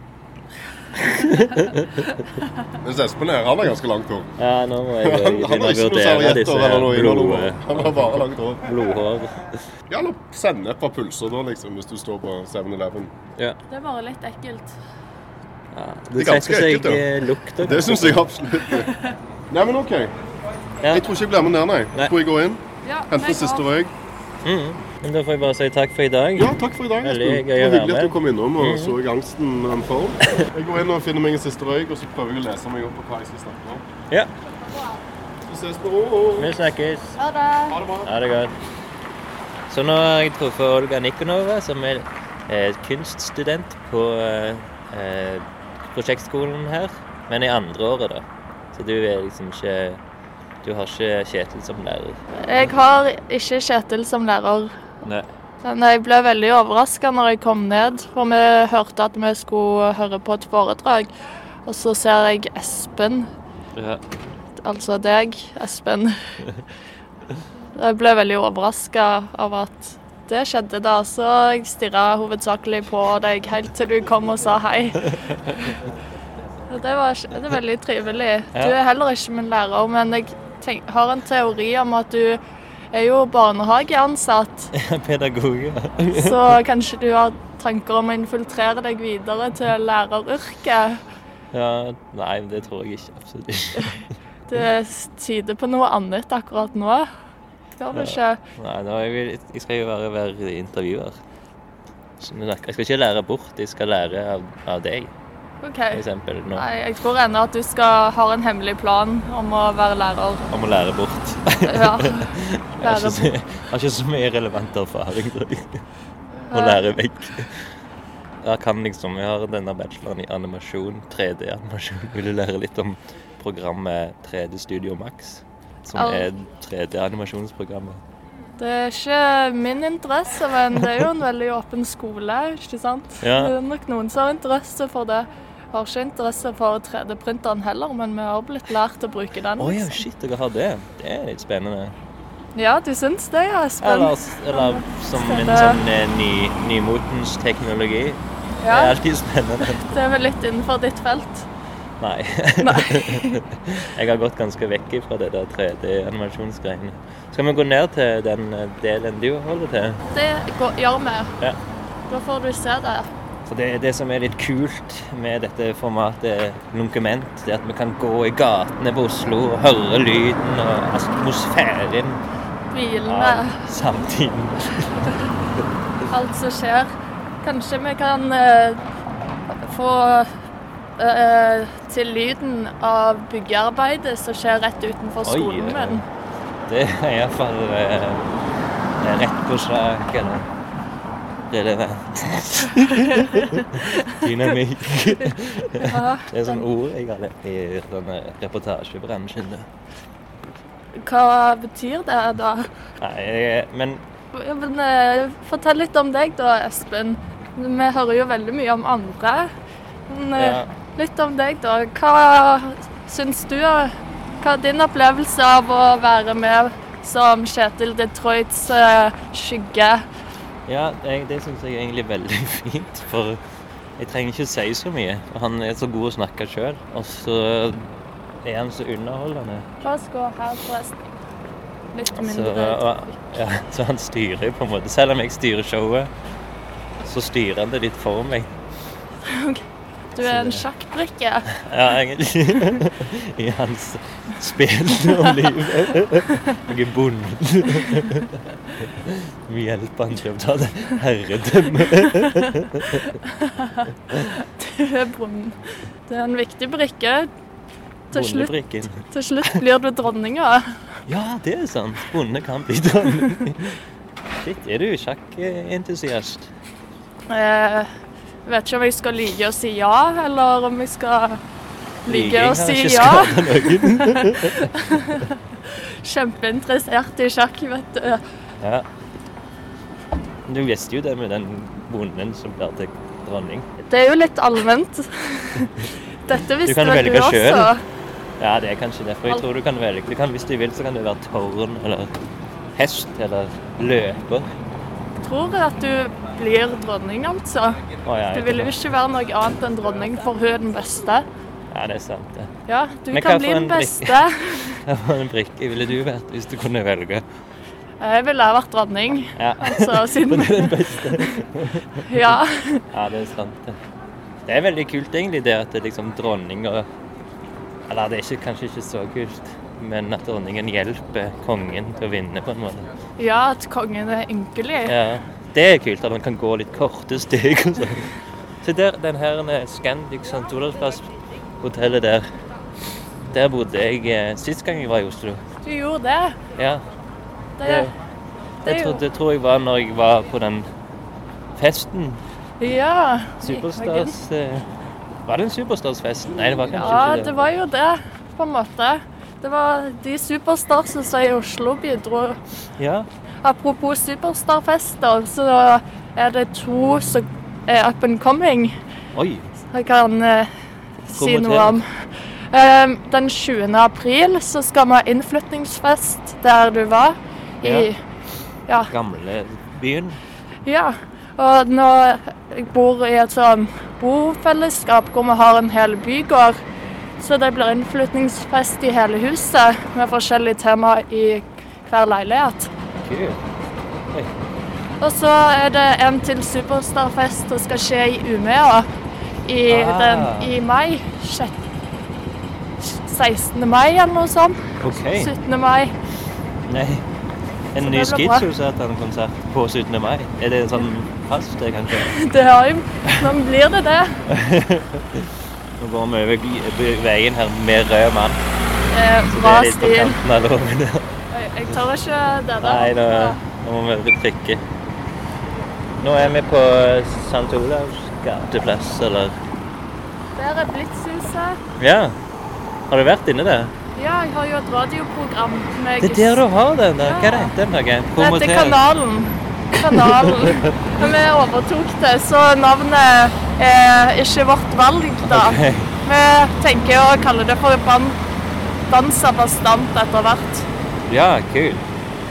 Mens Espen her, han har ganske langt hår. Ja, nå må jeg begynne å vurdere disse eller blod. Han har bare langt hår. blodhår. Ja, eller sennep av pulser da, liksom, hvis du står på 7-Eleven. Ja. Det er bare litt ekkelt. Ja, Det det er ganske seg ekkelt, ja. Lukter, Det syns jeg absolutt. Nei, men OK. Jeg tror ikke jeg blir med ned, nei. nei. tror jeg går inn. Ja, Henter siste røyk. Mm. Da får jeg bare si takk for i dag. Ja, takk for i dag. Veldig gøy Det å var være hyggelig at du kom innom og Mhm. så gangsten angsten unfold. Jeg går inn og finner meg en siste røyk, og så prøver jeg å lese meg opp på hva jeg skal snakke om. Ja. Så ses på Vi snakkes. Ha det. Ha det bra. Ha det godt. Så nå har jeg truffet Olga Nikonova, som er eh, kunststudent på eh, eh, prosjektskolen her, men i andre året, da. Så du er liksom ikke Du har ikke Kjetil som lærer. Jeg har ikke Kjetil som lærer. Nei. Men jeg ble veldig overraska når jeg kom ned, for vi hørte at vi skulle høre på et foredrag. Og så ser jeg Espen, Ja. altså deg, Espen. Jeg ble veldig overraska av at det skjedde da, så jeg stirra hovedsakelig på deg helt til du kom og sa hei. Det var det var veldig trivelig. Du er heller ikke min lærer, men jeg tenk, har en teori om at du er jo barnehageansatt. Pedagog. Så kanskje du har tanker om å infiltrere deg videre til læreryrket. Ja, nei, det tror jeg ikke. Absolutt ikke. Det tyder på noe annet akkurat nå. Gjør det ikke? Nei, nå, jeg, vil, jeg skal jo bare være intervjuer. Jeg skal ikke lære bort, jeg skal lære av, av deg, OK. for eksempel. Nå. Nei, jeg tror ennå at du skal ha en hemmelig plan om å være lærer. Om å lære bort. Ja, Jeg har ikke, jeg har ikke så mye relevant erfaring. Å lære vekk. Jeg kan liksom, jeg har denne bacheloren i animasjon, 3D-animasjon. Vil du lære litt om programmet 3D Studio Max? Som er 3D-animasjonsprogrammet. Det er ikke min interesse, men det er jo en veldig åpen skole, ikke sant? Ja. Det er nok noen som har interesse for det. Har ikke interesse for 3D-printeren heller, men vi har blitt lært å bruke den. Å ja, liksom. shit, dere har det. Det er litt spennende. Ja, du syns det, ja, Espen? Eller, eller som en sånn eh, ny, nymotens teknologi. Det er alltid spennende. Det er vel litt innenfor ditt felt. Nei. jeg har gått ganske vekk fra det der 3D-animasjonsgreiene. Skal vi gå ned til den eh, delen du holder til? Det går, gjør vi. Ja. Da får du se det. For det, det som er litt kult med dette formatet Lunkument, det er at vi kan gå i gatene på Oslo og høre lyden og atmosfæren Bilene. av samtiden. alt som skjer. Kanskje vi kan eh, få eh, til lyden av byggearbeidet som skjer rett utenfor skolen eh, min. Det er iallfall eh, rett på sak, eller relevant. Dynamikk. Ja, Det er sånn ord jeg har lært i denne reportasjebransjen. da. Hva betyr det da? Nei, men Ja, men, eh, fortell litt om deg da, Espen. Vi hører jo veldig mye om andre. Men, eh, Ja. Litt om deg, da. Hva syns du Hva er din opplevelse av å være med som Kjetil Detroits eh, skygge? Ja, jeg, det syns jeg egentlig er veldig fint. For jeg trenger ikke si så mye. Han er så god å snakke sjøl. Og så er han så underholdende. La oss gå her, forresten. Litt Så, mindre. og, ja, så han styrer på en måte. Selv om jeg styrer showet, så styrer han det litt for meg. Du er en sjakkbrikke. Ja, egentlig. I hans spill om livet. Jeg er bonden. Vi hjelper han til å ta det herredømmet. Du er bonden. Det er en viktig brikke. Til slutt, til slutt blir du dronninga. Ja, det er sant. Bonde kan bli dronning. Shit, er du sjakkentusiast? Eh, Jeg vet ikke om jeg skal like å si ja, eller om jeg skal like å si ja. Kjempeinteressert i sjakk, vet du. Ja. Du visste jo det med den bonden som blir til dronning. Det er jo litt allment. Dette Du visste vel velge du også. Selv. Ja, det er kanskje derfor. Jeg tror du kan velge. Du kan, hvis du vil, så kan det være tårn eller hest eller løper. Jeg Tror at du blir dronning, altså. Å, ja, jeg vil jo ikke være noe annet enn dronning, for hun er den beste. Ja, det er sant, det. Ja, du Men kan bli den beste. Hva for en brikke ville du vært hvis du kunne velge? Jeg ville ha vært dronning. Ja. Altså, siden det er den beste. Ja. Ja, det er sant, det. Det er veldig kult, egentlig, det at det liksom dronninger Eller det er ikke, kanskje ikke så kult, men at dronningen hjelper kongen til å vinne, på en måte. Ja, at kongen er ynkelig. Ja, Det er kult at man kan gå litt korte steg sånn. Se der, den her er Scandic St. Olavs plass, hotellet der. Der bodde jeg eh, sist gang jeg var i Oslo. Du gjorde det. Ja. Det, Det, det jeg tror, det tror jeg var når jeg var på den festen. Ja. Superstars eh, Var det en Superstars-fest? Nei, det var kanskje Ja, ikke det. Ja, det var jo det, på en måte. Det var de superstarsene som i Oslo bidro. Ja. Apropos superstarfester, så er det to som er up and coming. Oi. Jeg kan eh, si noe om. Eh, den 20. april så skal vi ha innflytningsfest der du var. I, ja. Gamle byen. Ja, og nå jeg bor i et sånn bofellesskap hvor vi har en hel bygård. Så det blir innflytningsfest i hele huset med forskjellige tema i hver leilighet. Kult. Og så er det en til superstarfest som skal skje i Umeå i, Ah. den, i mai. 16. mai eller noe sånt. Okay. 17. mai. Nei. En Så ny. Schizo-Satan-konsert på 17. mai. Er det en sånn fast, det, kanskje? Det har jo Nå blir det det. Nå går vi over veien her med rød mann. Eh, bra stil. Jeg, tør ikke det der. Nei, nå, nå må vi trykke. Nå er vi på St. Olavs gateplass, eller Der er Blitzhuset. Ja. Har du vært inne der? Ja, jeg har jo et radioprogram med Det er der du har den der. Hva er det den noe? Det heter Kanalen. Kanalen. Vi overtok det, så navnet er ikke vårt valg, da. Okay. Vi tenker å kalle det for ban Dansa bastant etter hvert. Ja, kult.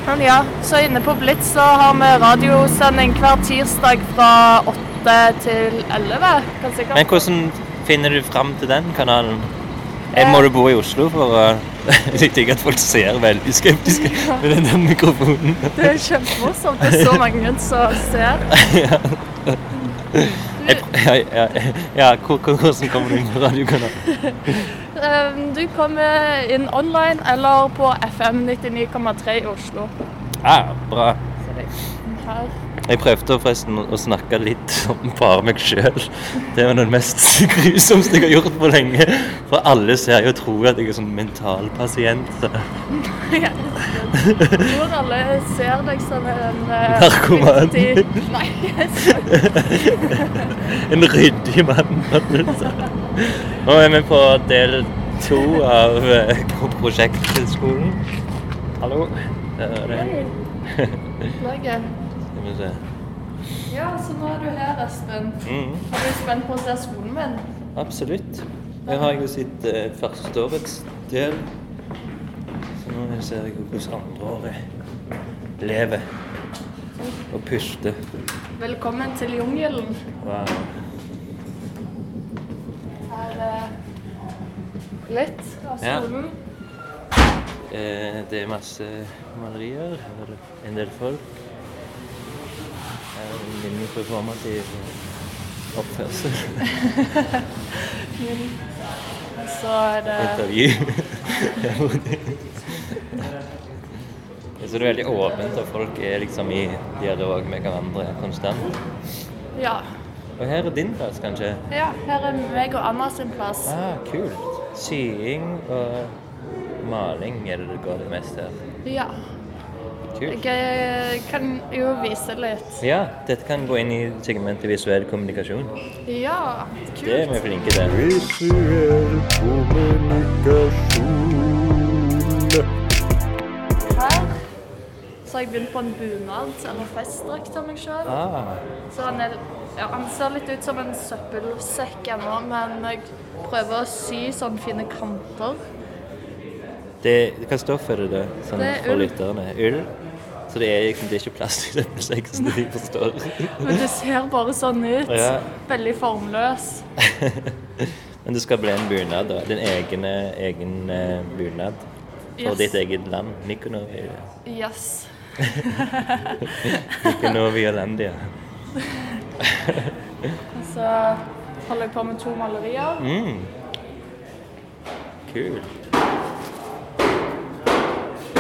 Men ja, så inne på Blitz så har vi radiosending hver tirsdag fra 8 til 11. Kanskje. Men hvordan finner du fram til den kanalen? Jeg Må du bo i Oslo for å Jeg tenker at folk ser veldig skeptiske med den der mikrofonen. Det er kjempemorsomt. Det er så mange som ser. Ja. Ja, ja, ja, hvor- hvor- hvordan kommer du inn på radiokanalen? Um, du kommer inn online eller på FM 99,3 i Oslo. Ah, bra. Her. Jeg prøvde forresten å snakke litt om bare meg sjøl. Det var det mest grusomste jeg har gjort på lenge. For alle ser jo og tror at jeg er sånn mentalpasient. pasient. Jeg tror alle ser deg som en uh, Narkoman. ryddig- Nei, En ryddig mann. Nå er vi på del to av eh, prosjektskolen. Hallo. Der er det. Vi se. Ja, så nå er du her, Espen. Mm. Er du spent på å se skolen min? Absolutt. Her har jeg jo sett eh, førsteårets del. Så nå ser jeg jo hvordan andreåret lever og puster. Velkommen til jungelen. Wow. Her er litt av Ja. skolen. Eh, det er masse malerier. Er en del folk. Her er en liten performativ oppførsel. Min. Så er det Intervju. Så det er veldig åpent, og folk er liksom i dialog med hverandre konstant. Ja. Og her er din plass, kanskje? ja. Her er meg og Anna sin plass. Ah, kult. Sying og maling er det det går det mest her. Ja. Kult. Jeg eh, kan jo vise litt. Ja, dette kan gå inn i segmentet visuell kommunikasjon. Ja, kult. Det er vi flinke til. Visuell kommunikasjon. Her så har jeg begynt på en bunad, eller festdrakt av meg sjøl. Ah. Så han, er, ja, han ser litt ut som en søppelsekk ennå, men jeg prøver å sy sånne fine kanter. Det, hva stoff er det da, sånn Det er ull. Ull? Så det er, liksom, det er ikke plass til den sexen de forstår. Men det ser bare sånn ut. Ja. Veldig formløs. Men det skal bli en bunad, da. Din egen, egen eh, bunad. For Yes. ditt eget land. Nikonovia. Yes. Nikonovi og Landia. Og så holder jeg på med to malerier. Mm. Kult.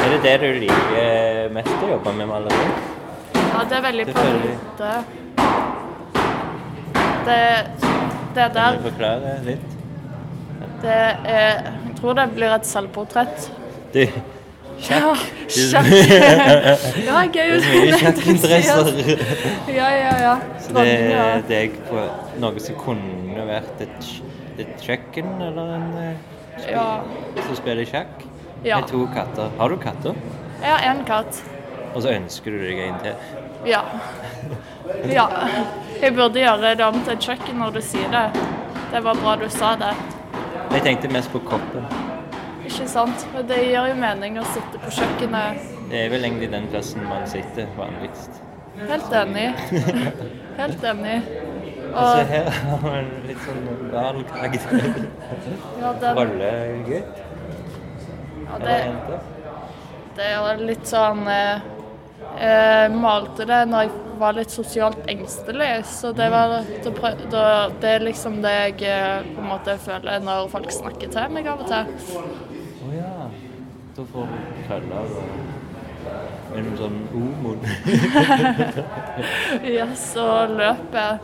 Er det det du liker mest å jobbe med maleri? Ja, det er veldig på rute. Det, det Kan der du forklare litt? Det er Jeg tror det blir et selvportrett. Du, Ja, sjakk. sjakk. Ja, gøy. Er mye sjakkinteresser. Ja, ja, ja. Så det det er noe som kunne vært et, et kjøkken, eller en spil, Ja. som spiller sjakk? Ja. Med to katter. Har du katter? Jeg har én katt. Og så ønsker du deg en til? Ja. Ja. Jeg burde gjøre det om til et kjøkken når du sier det. Det var bra du sa det. Jeg tenkte mest på koppen. Ikke sant? Men det gir jo mening å sitte på kjøkkenet. Det er vel egentlig den plassen man sitter vanligst. Helt enig. Helt enig. Altså her har man litt sånn gal karakter. Ja, den- Rollegutt. Eller det, det var litt sånn eh, Jeg malte det når jeg var litt sosialt engstelig, så det var det, er liksom det jeg eh, på en måte føler når folk snakker til meg av og til. Å ja. Da får du og en sånn omod. ja, så løper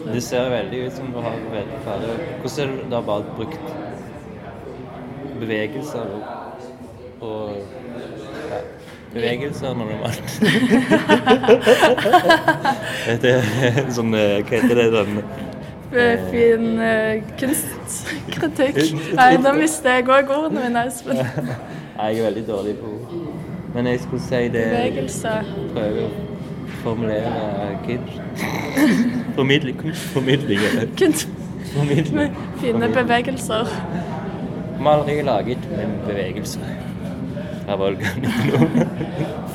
Det ser veldig ut som du har veldig ferdig Hvordan er det du har bare brukt bevegelser og, og ja, bevegelser når det er sånn eh, Hva heter det? Sånn Eh, Fin uh, kunstkritikk. Nei, da mister jeg òg ordene mine, Espen. Jeg er veldig dårlig på ord. Men jeg skulle si det Bevegelse. Prøve å formulere kunst. Formidling. Kunstformidling. Kunst. Formidling. Fine bevegelser. Maleri er laget med bevegelse. Av Olga Nikolov.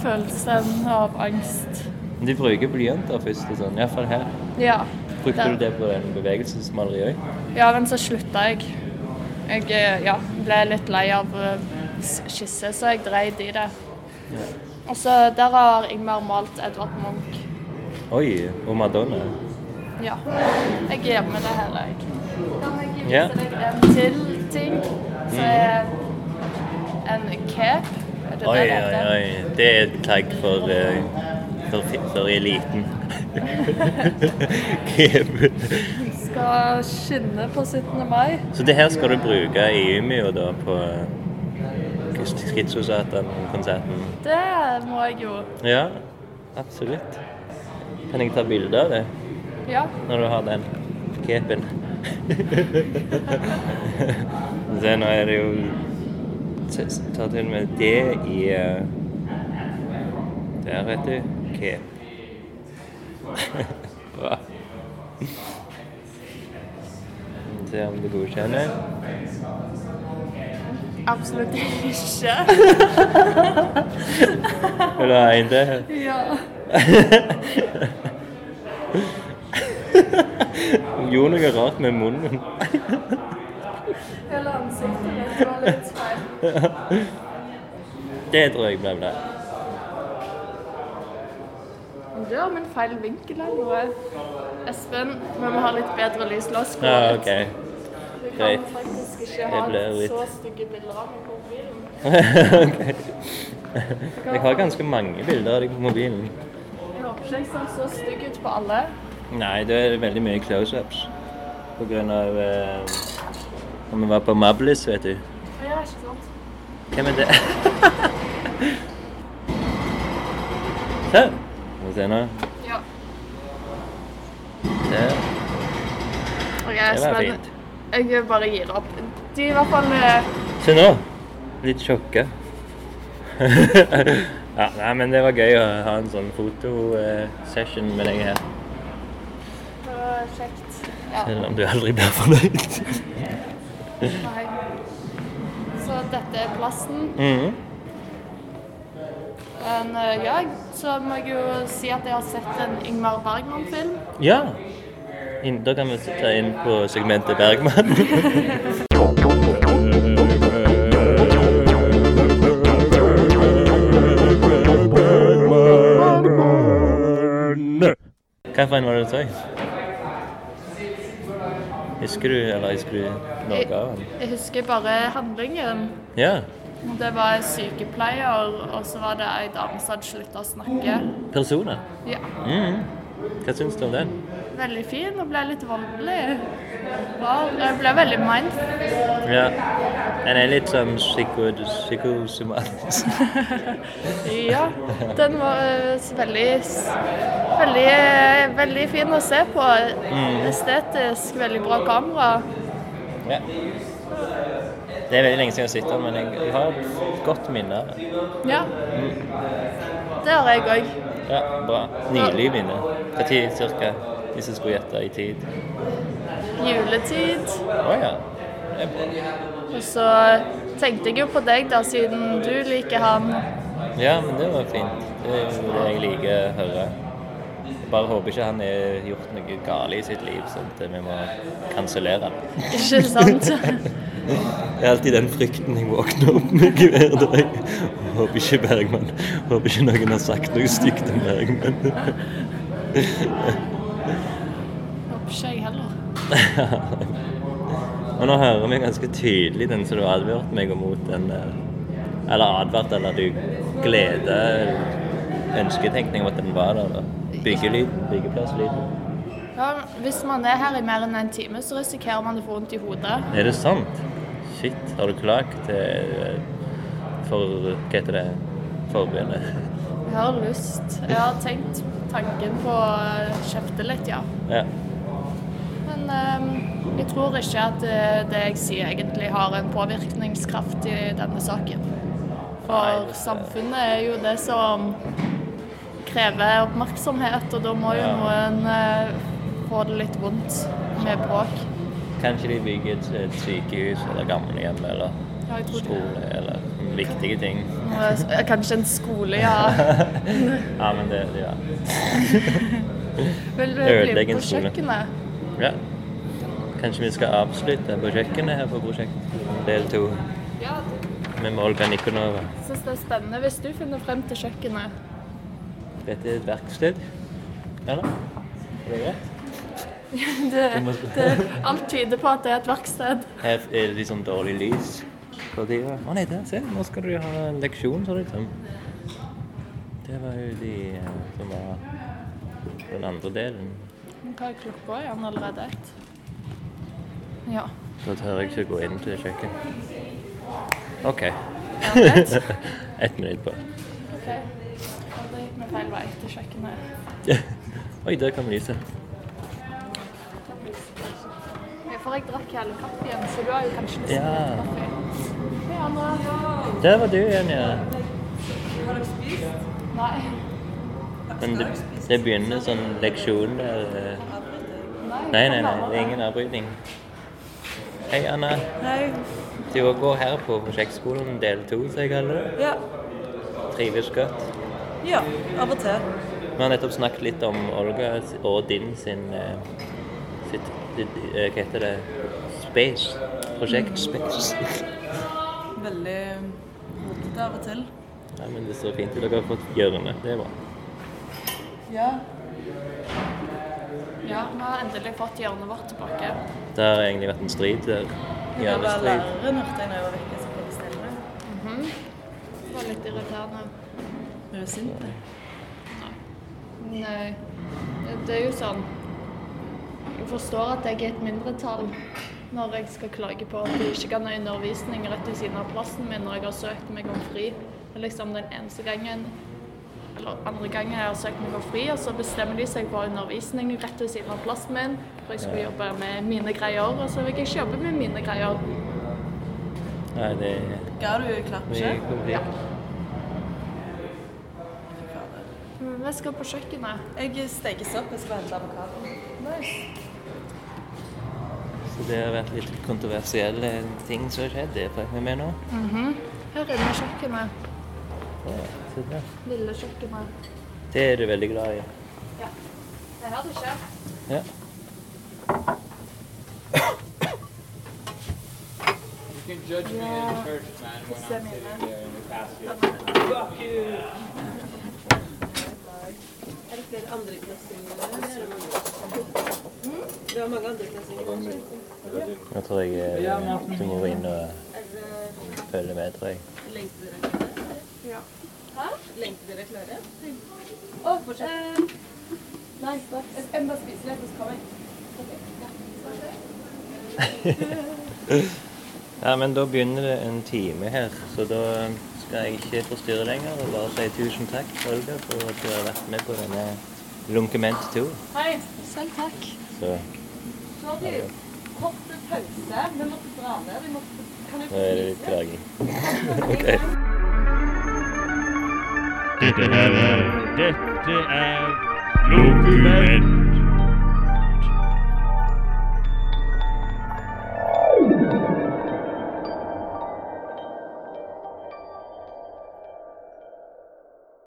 Følelsen av angst. De bruker blyanter først og sånn, iallfall her. Ja. Brukte det- du det på den bevegelsesmaleriet òg? Ja, men så slutta jeg. Jeg eh, ja, ble litt lei av eh, skisse, så jeg dreide i det. Og så Der har Ingmar malt Edvard Munch. Oi, og Madonna. Ja. Jeg gir med det hele, jeg. Kan jeg vise Ja. deg en til ting? Så er en cape. Det Oi, det oi, oi. Det er et plagg for, eh, for, for eliten. Cape. Skal skinne på 17. mai. Så det her skal du bruke i Umeå da på eh, Skitsosatan-konserten? Det må jeg jo. Ja, absolutt. Kan jeg ta bilde av det Ja. når du har den capen? Se, nå er det jo Se, Ta til og med det i eh, Der, vet du. Cape. Bra. Se om du godkjenner. Absolutt ikke. Vil du ha en til? Ja. Gjorde noe rart med munnen. Hele ansiktet mitt var litt feil. Det tror jeg ble det. Du har min feil vinkel her noe. Espen, vi må ha litt bedre lys. La oss gå Ja, ut. OK. Vi kan Greit. faktisk ikke ha litt- så stygge bilder av meg på mobilen. okay. Jeg har ganske mange bilder av deg på mobilen. Jeg håper ikke jeg ser så stygg ut på alle. Nei, det er veldig mye close-ups. På grunn av eh, Når vi var på Mablis, vet du. Ja, ikke sant? Hvem er det? Se. Må vi se nå. Ja. Se. Okay, Det var fint. Jeg bare gir opp. De i hvert fall eh, Se nå. Litt sjokka. ja, nei, men det var gøy å ha en sånn fotosession med deg her. Var kjekt. Ja. Selv om du aldri blir fornøyd. Nei. Så dette er plassen. Mhm. Men eh, ja, så må jeg jo si at jeg har sett en Ingmar Bergman-film. Ja. Da kan vi ta inn på segmentet Bergman. Hvilken var det du så? Husker du, eller husker du noe av den? Jeg husker bare handlingen. Ja. Det var en sykepleier, og så var det ei dame som hadde slutta å snakke. Personer? Ja. Mhm. Hva syns du om den? Veldig fin og ble litt voldelig. Jeg ble veldig mind. Ja. Den er litt sånn psyko, psykosomatisk. Ja, den var eh, veldig, veldig, eh, veldig fin å se på. Mm. Estetisk, veldig bra kamera. Ja. Det er veldig lenge siden jeg har sett den, men jeg, har et godt minne. Ja, Mm. det har jeg òg. Ja, bra. Nylig minne. Tid cirka? Hvis jeg skulle gjette i tid. Juletid. Å ja. Det er bra. Og så tenkte jeg jo på deg, da, siden du liker han. Ja, men det var fint. Det er jo det jeg liker å høre. Bare håper ikke han har gjort noe galt i sitt liv, sånn at vi må kansellere han. Ikke sant? Det er alltid den frykten jeg våkner opp med hver dag. Håper ikke Bergman Håper ikke noen har sagt noe stygt om Bergman. Håper ikke jeg heller. Og nå hører vi ganske tydelig den som du advarte meg mot, den der Eller advart, eller du gleder ønsketenkning om at den var der. Byggelyd, byggeplasslyd. Ja, hvis man er her i mer enn en time, så risikerer man å få vondt i hodet. Er det sant? Shit. Har du klagd til eh, for Hva heter det? Forbundet? Jeg har lyst. Jeg har tenkt tanken på å kjefte litt, ja. Ja. Men um, jeg tror ikke at eh, det jeg sier egentlig har en påvirkningskraft i denne saken. For samfunnet er jo det som krever oppmerksomhet, og da må jo noen uh, få det litt vondt med bråk. Kanskje de bygger et, et sykehus eller gamlehjem eller Ja, skole eller viktige ting. Kanskje en skole, ja. ja, men det Ja. Vil du bli med på kjøkkenet? ja. Kanskje vi skal avslutte på kjøkkenet her på prosjekt del to Ja, med Olga Nikonova. jeg syns det er spennende hvis du finner frem til kjøkkenet. Dette er et verksted. Eller? Er det greit? Det, det, alt tyder på at det er et verksted. Her er det liksom dårlig lys på tida. Å nei, der, se. Nå skal du ha en leksjon, så liksom. Det var jo de eh, som var den andre delen. Hva er klokka igjen allerede? ett? Ja. Da tør jeg ikke gå inn til kjøkkenet. OK. Ett. Ett minutt på. OK. Da gikk vi feil vei til kjøkkenet. Oi, der kan vi Ja, For jeg drakk hele kaffen, så du har jo kanskje lyst Ja. kaffe. Hei, Anna. Der var du igjen, ja. Har dere spist? Nei. Men det, det begynner sånn leksjon der eh. Nei, nei, nei. Det er ingen avbrytning. Hei, Anna. Hei. Du går her på prosjektskolen del to, som jeg kaller det. Ja. Trives godt. ja, av og til. Vi har nettopp snakket litt om Olga og din sin eh, sitt, eh, Hva heter det? Space. Prosjekt Space. Veldig rotete av og til. Ja, men det står fint ut. Dere har fått hjørne. Det er bra. Ja. Ja, vi har endelig fått hjørnet vårt tilbake. Det har egentlig vært en strid der. Det var læreren hørte jeg var vekke, så ble det stille. Mhm. Det var litt irriterende. Er du sint? Nei, det- det er jo sånn Jeg forstår at jeg er et mindretall når jeg skal klage på at de ikke kan ha undervisning rett ved siden av plassen min når jeg har søkt meg om fri. Det er liksom den eneste gangen eller andre gangen jeg har søkt meg om fri, og så bestemmer de seg for undervisning rett ved siden av plassen min, for jeg skulle jobbe med mine greier, og så vil jeg ikke jobbe med mine greier. Nei, det Ga du klapp kommer dit. Vi skal på kjøkkenet. Jeg steker sopp, jeg skal hente avokado. Så det har vært litt kontroversielle ting som har skjedd. Det får vi med nå. Mhm. Her inne er kjøkkenet. Ja. Lille kjøkkenet. Det er du veldig glad i. Ja. Det er her det skjer. Ja. You can judge me in church, man, when I'm sitting there in the casket. Fuck you! Er det flere andreklassinger? Det var mange andreklassinger. Nå tror jeg eh, du må inn og følge med, tror jeg. Lengter dere klare? Ja. Hæ? Lengter dere klare? Å, fortsett. Nei, takk. Jeg skal bare spise litt, så kommer jeg. Ja, men da begynner det en time her, så da skal jeg ikke forstyrre lenger. Og bare si tusen takk, Olga, for at du har vært med på denne Lunkement 2. Hei. Selv takk. Så Sorry. Kort pause. Vi måtte dra ned. Vi måtte... Kan du nå er det litt klaging. OK. Dette er Dette er Lokumenn.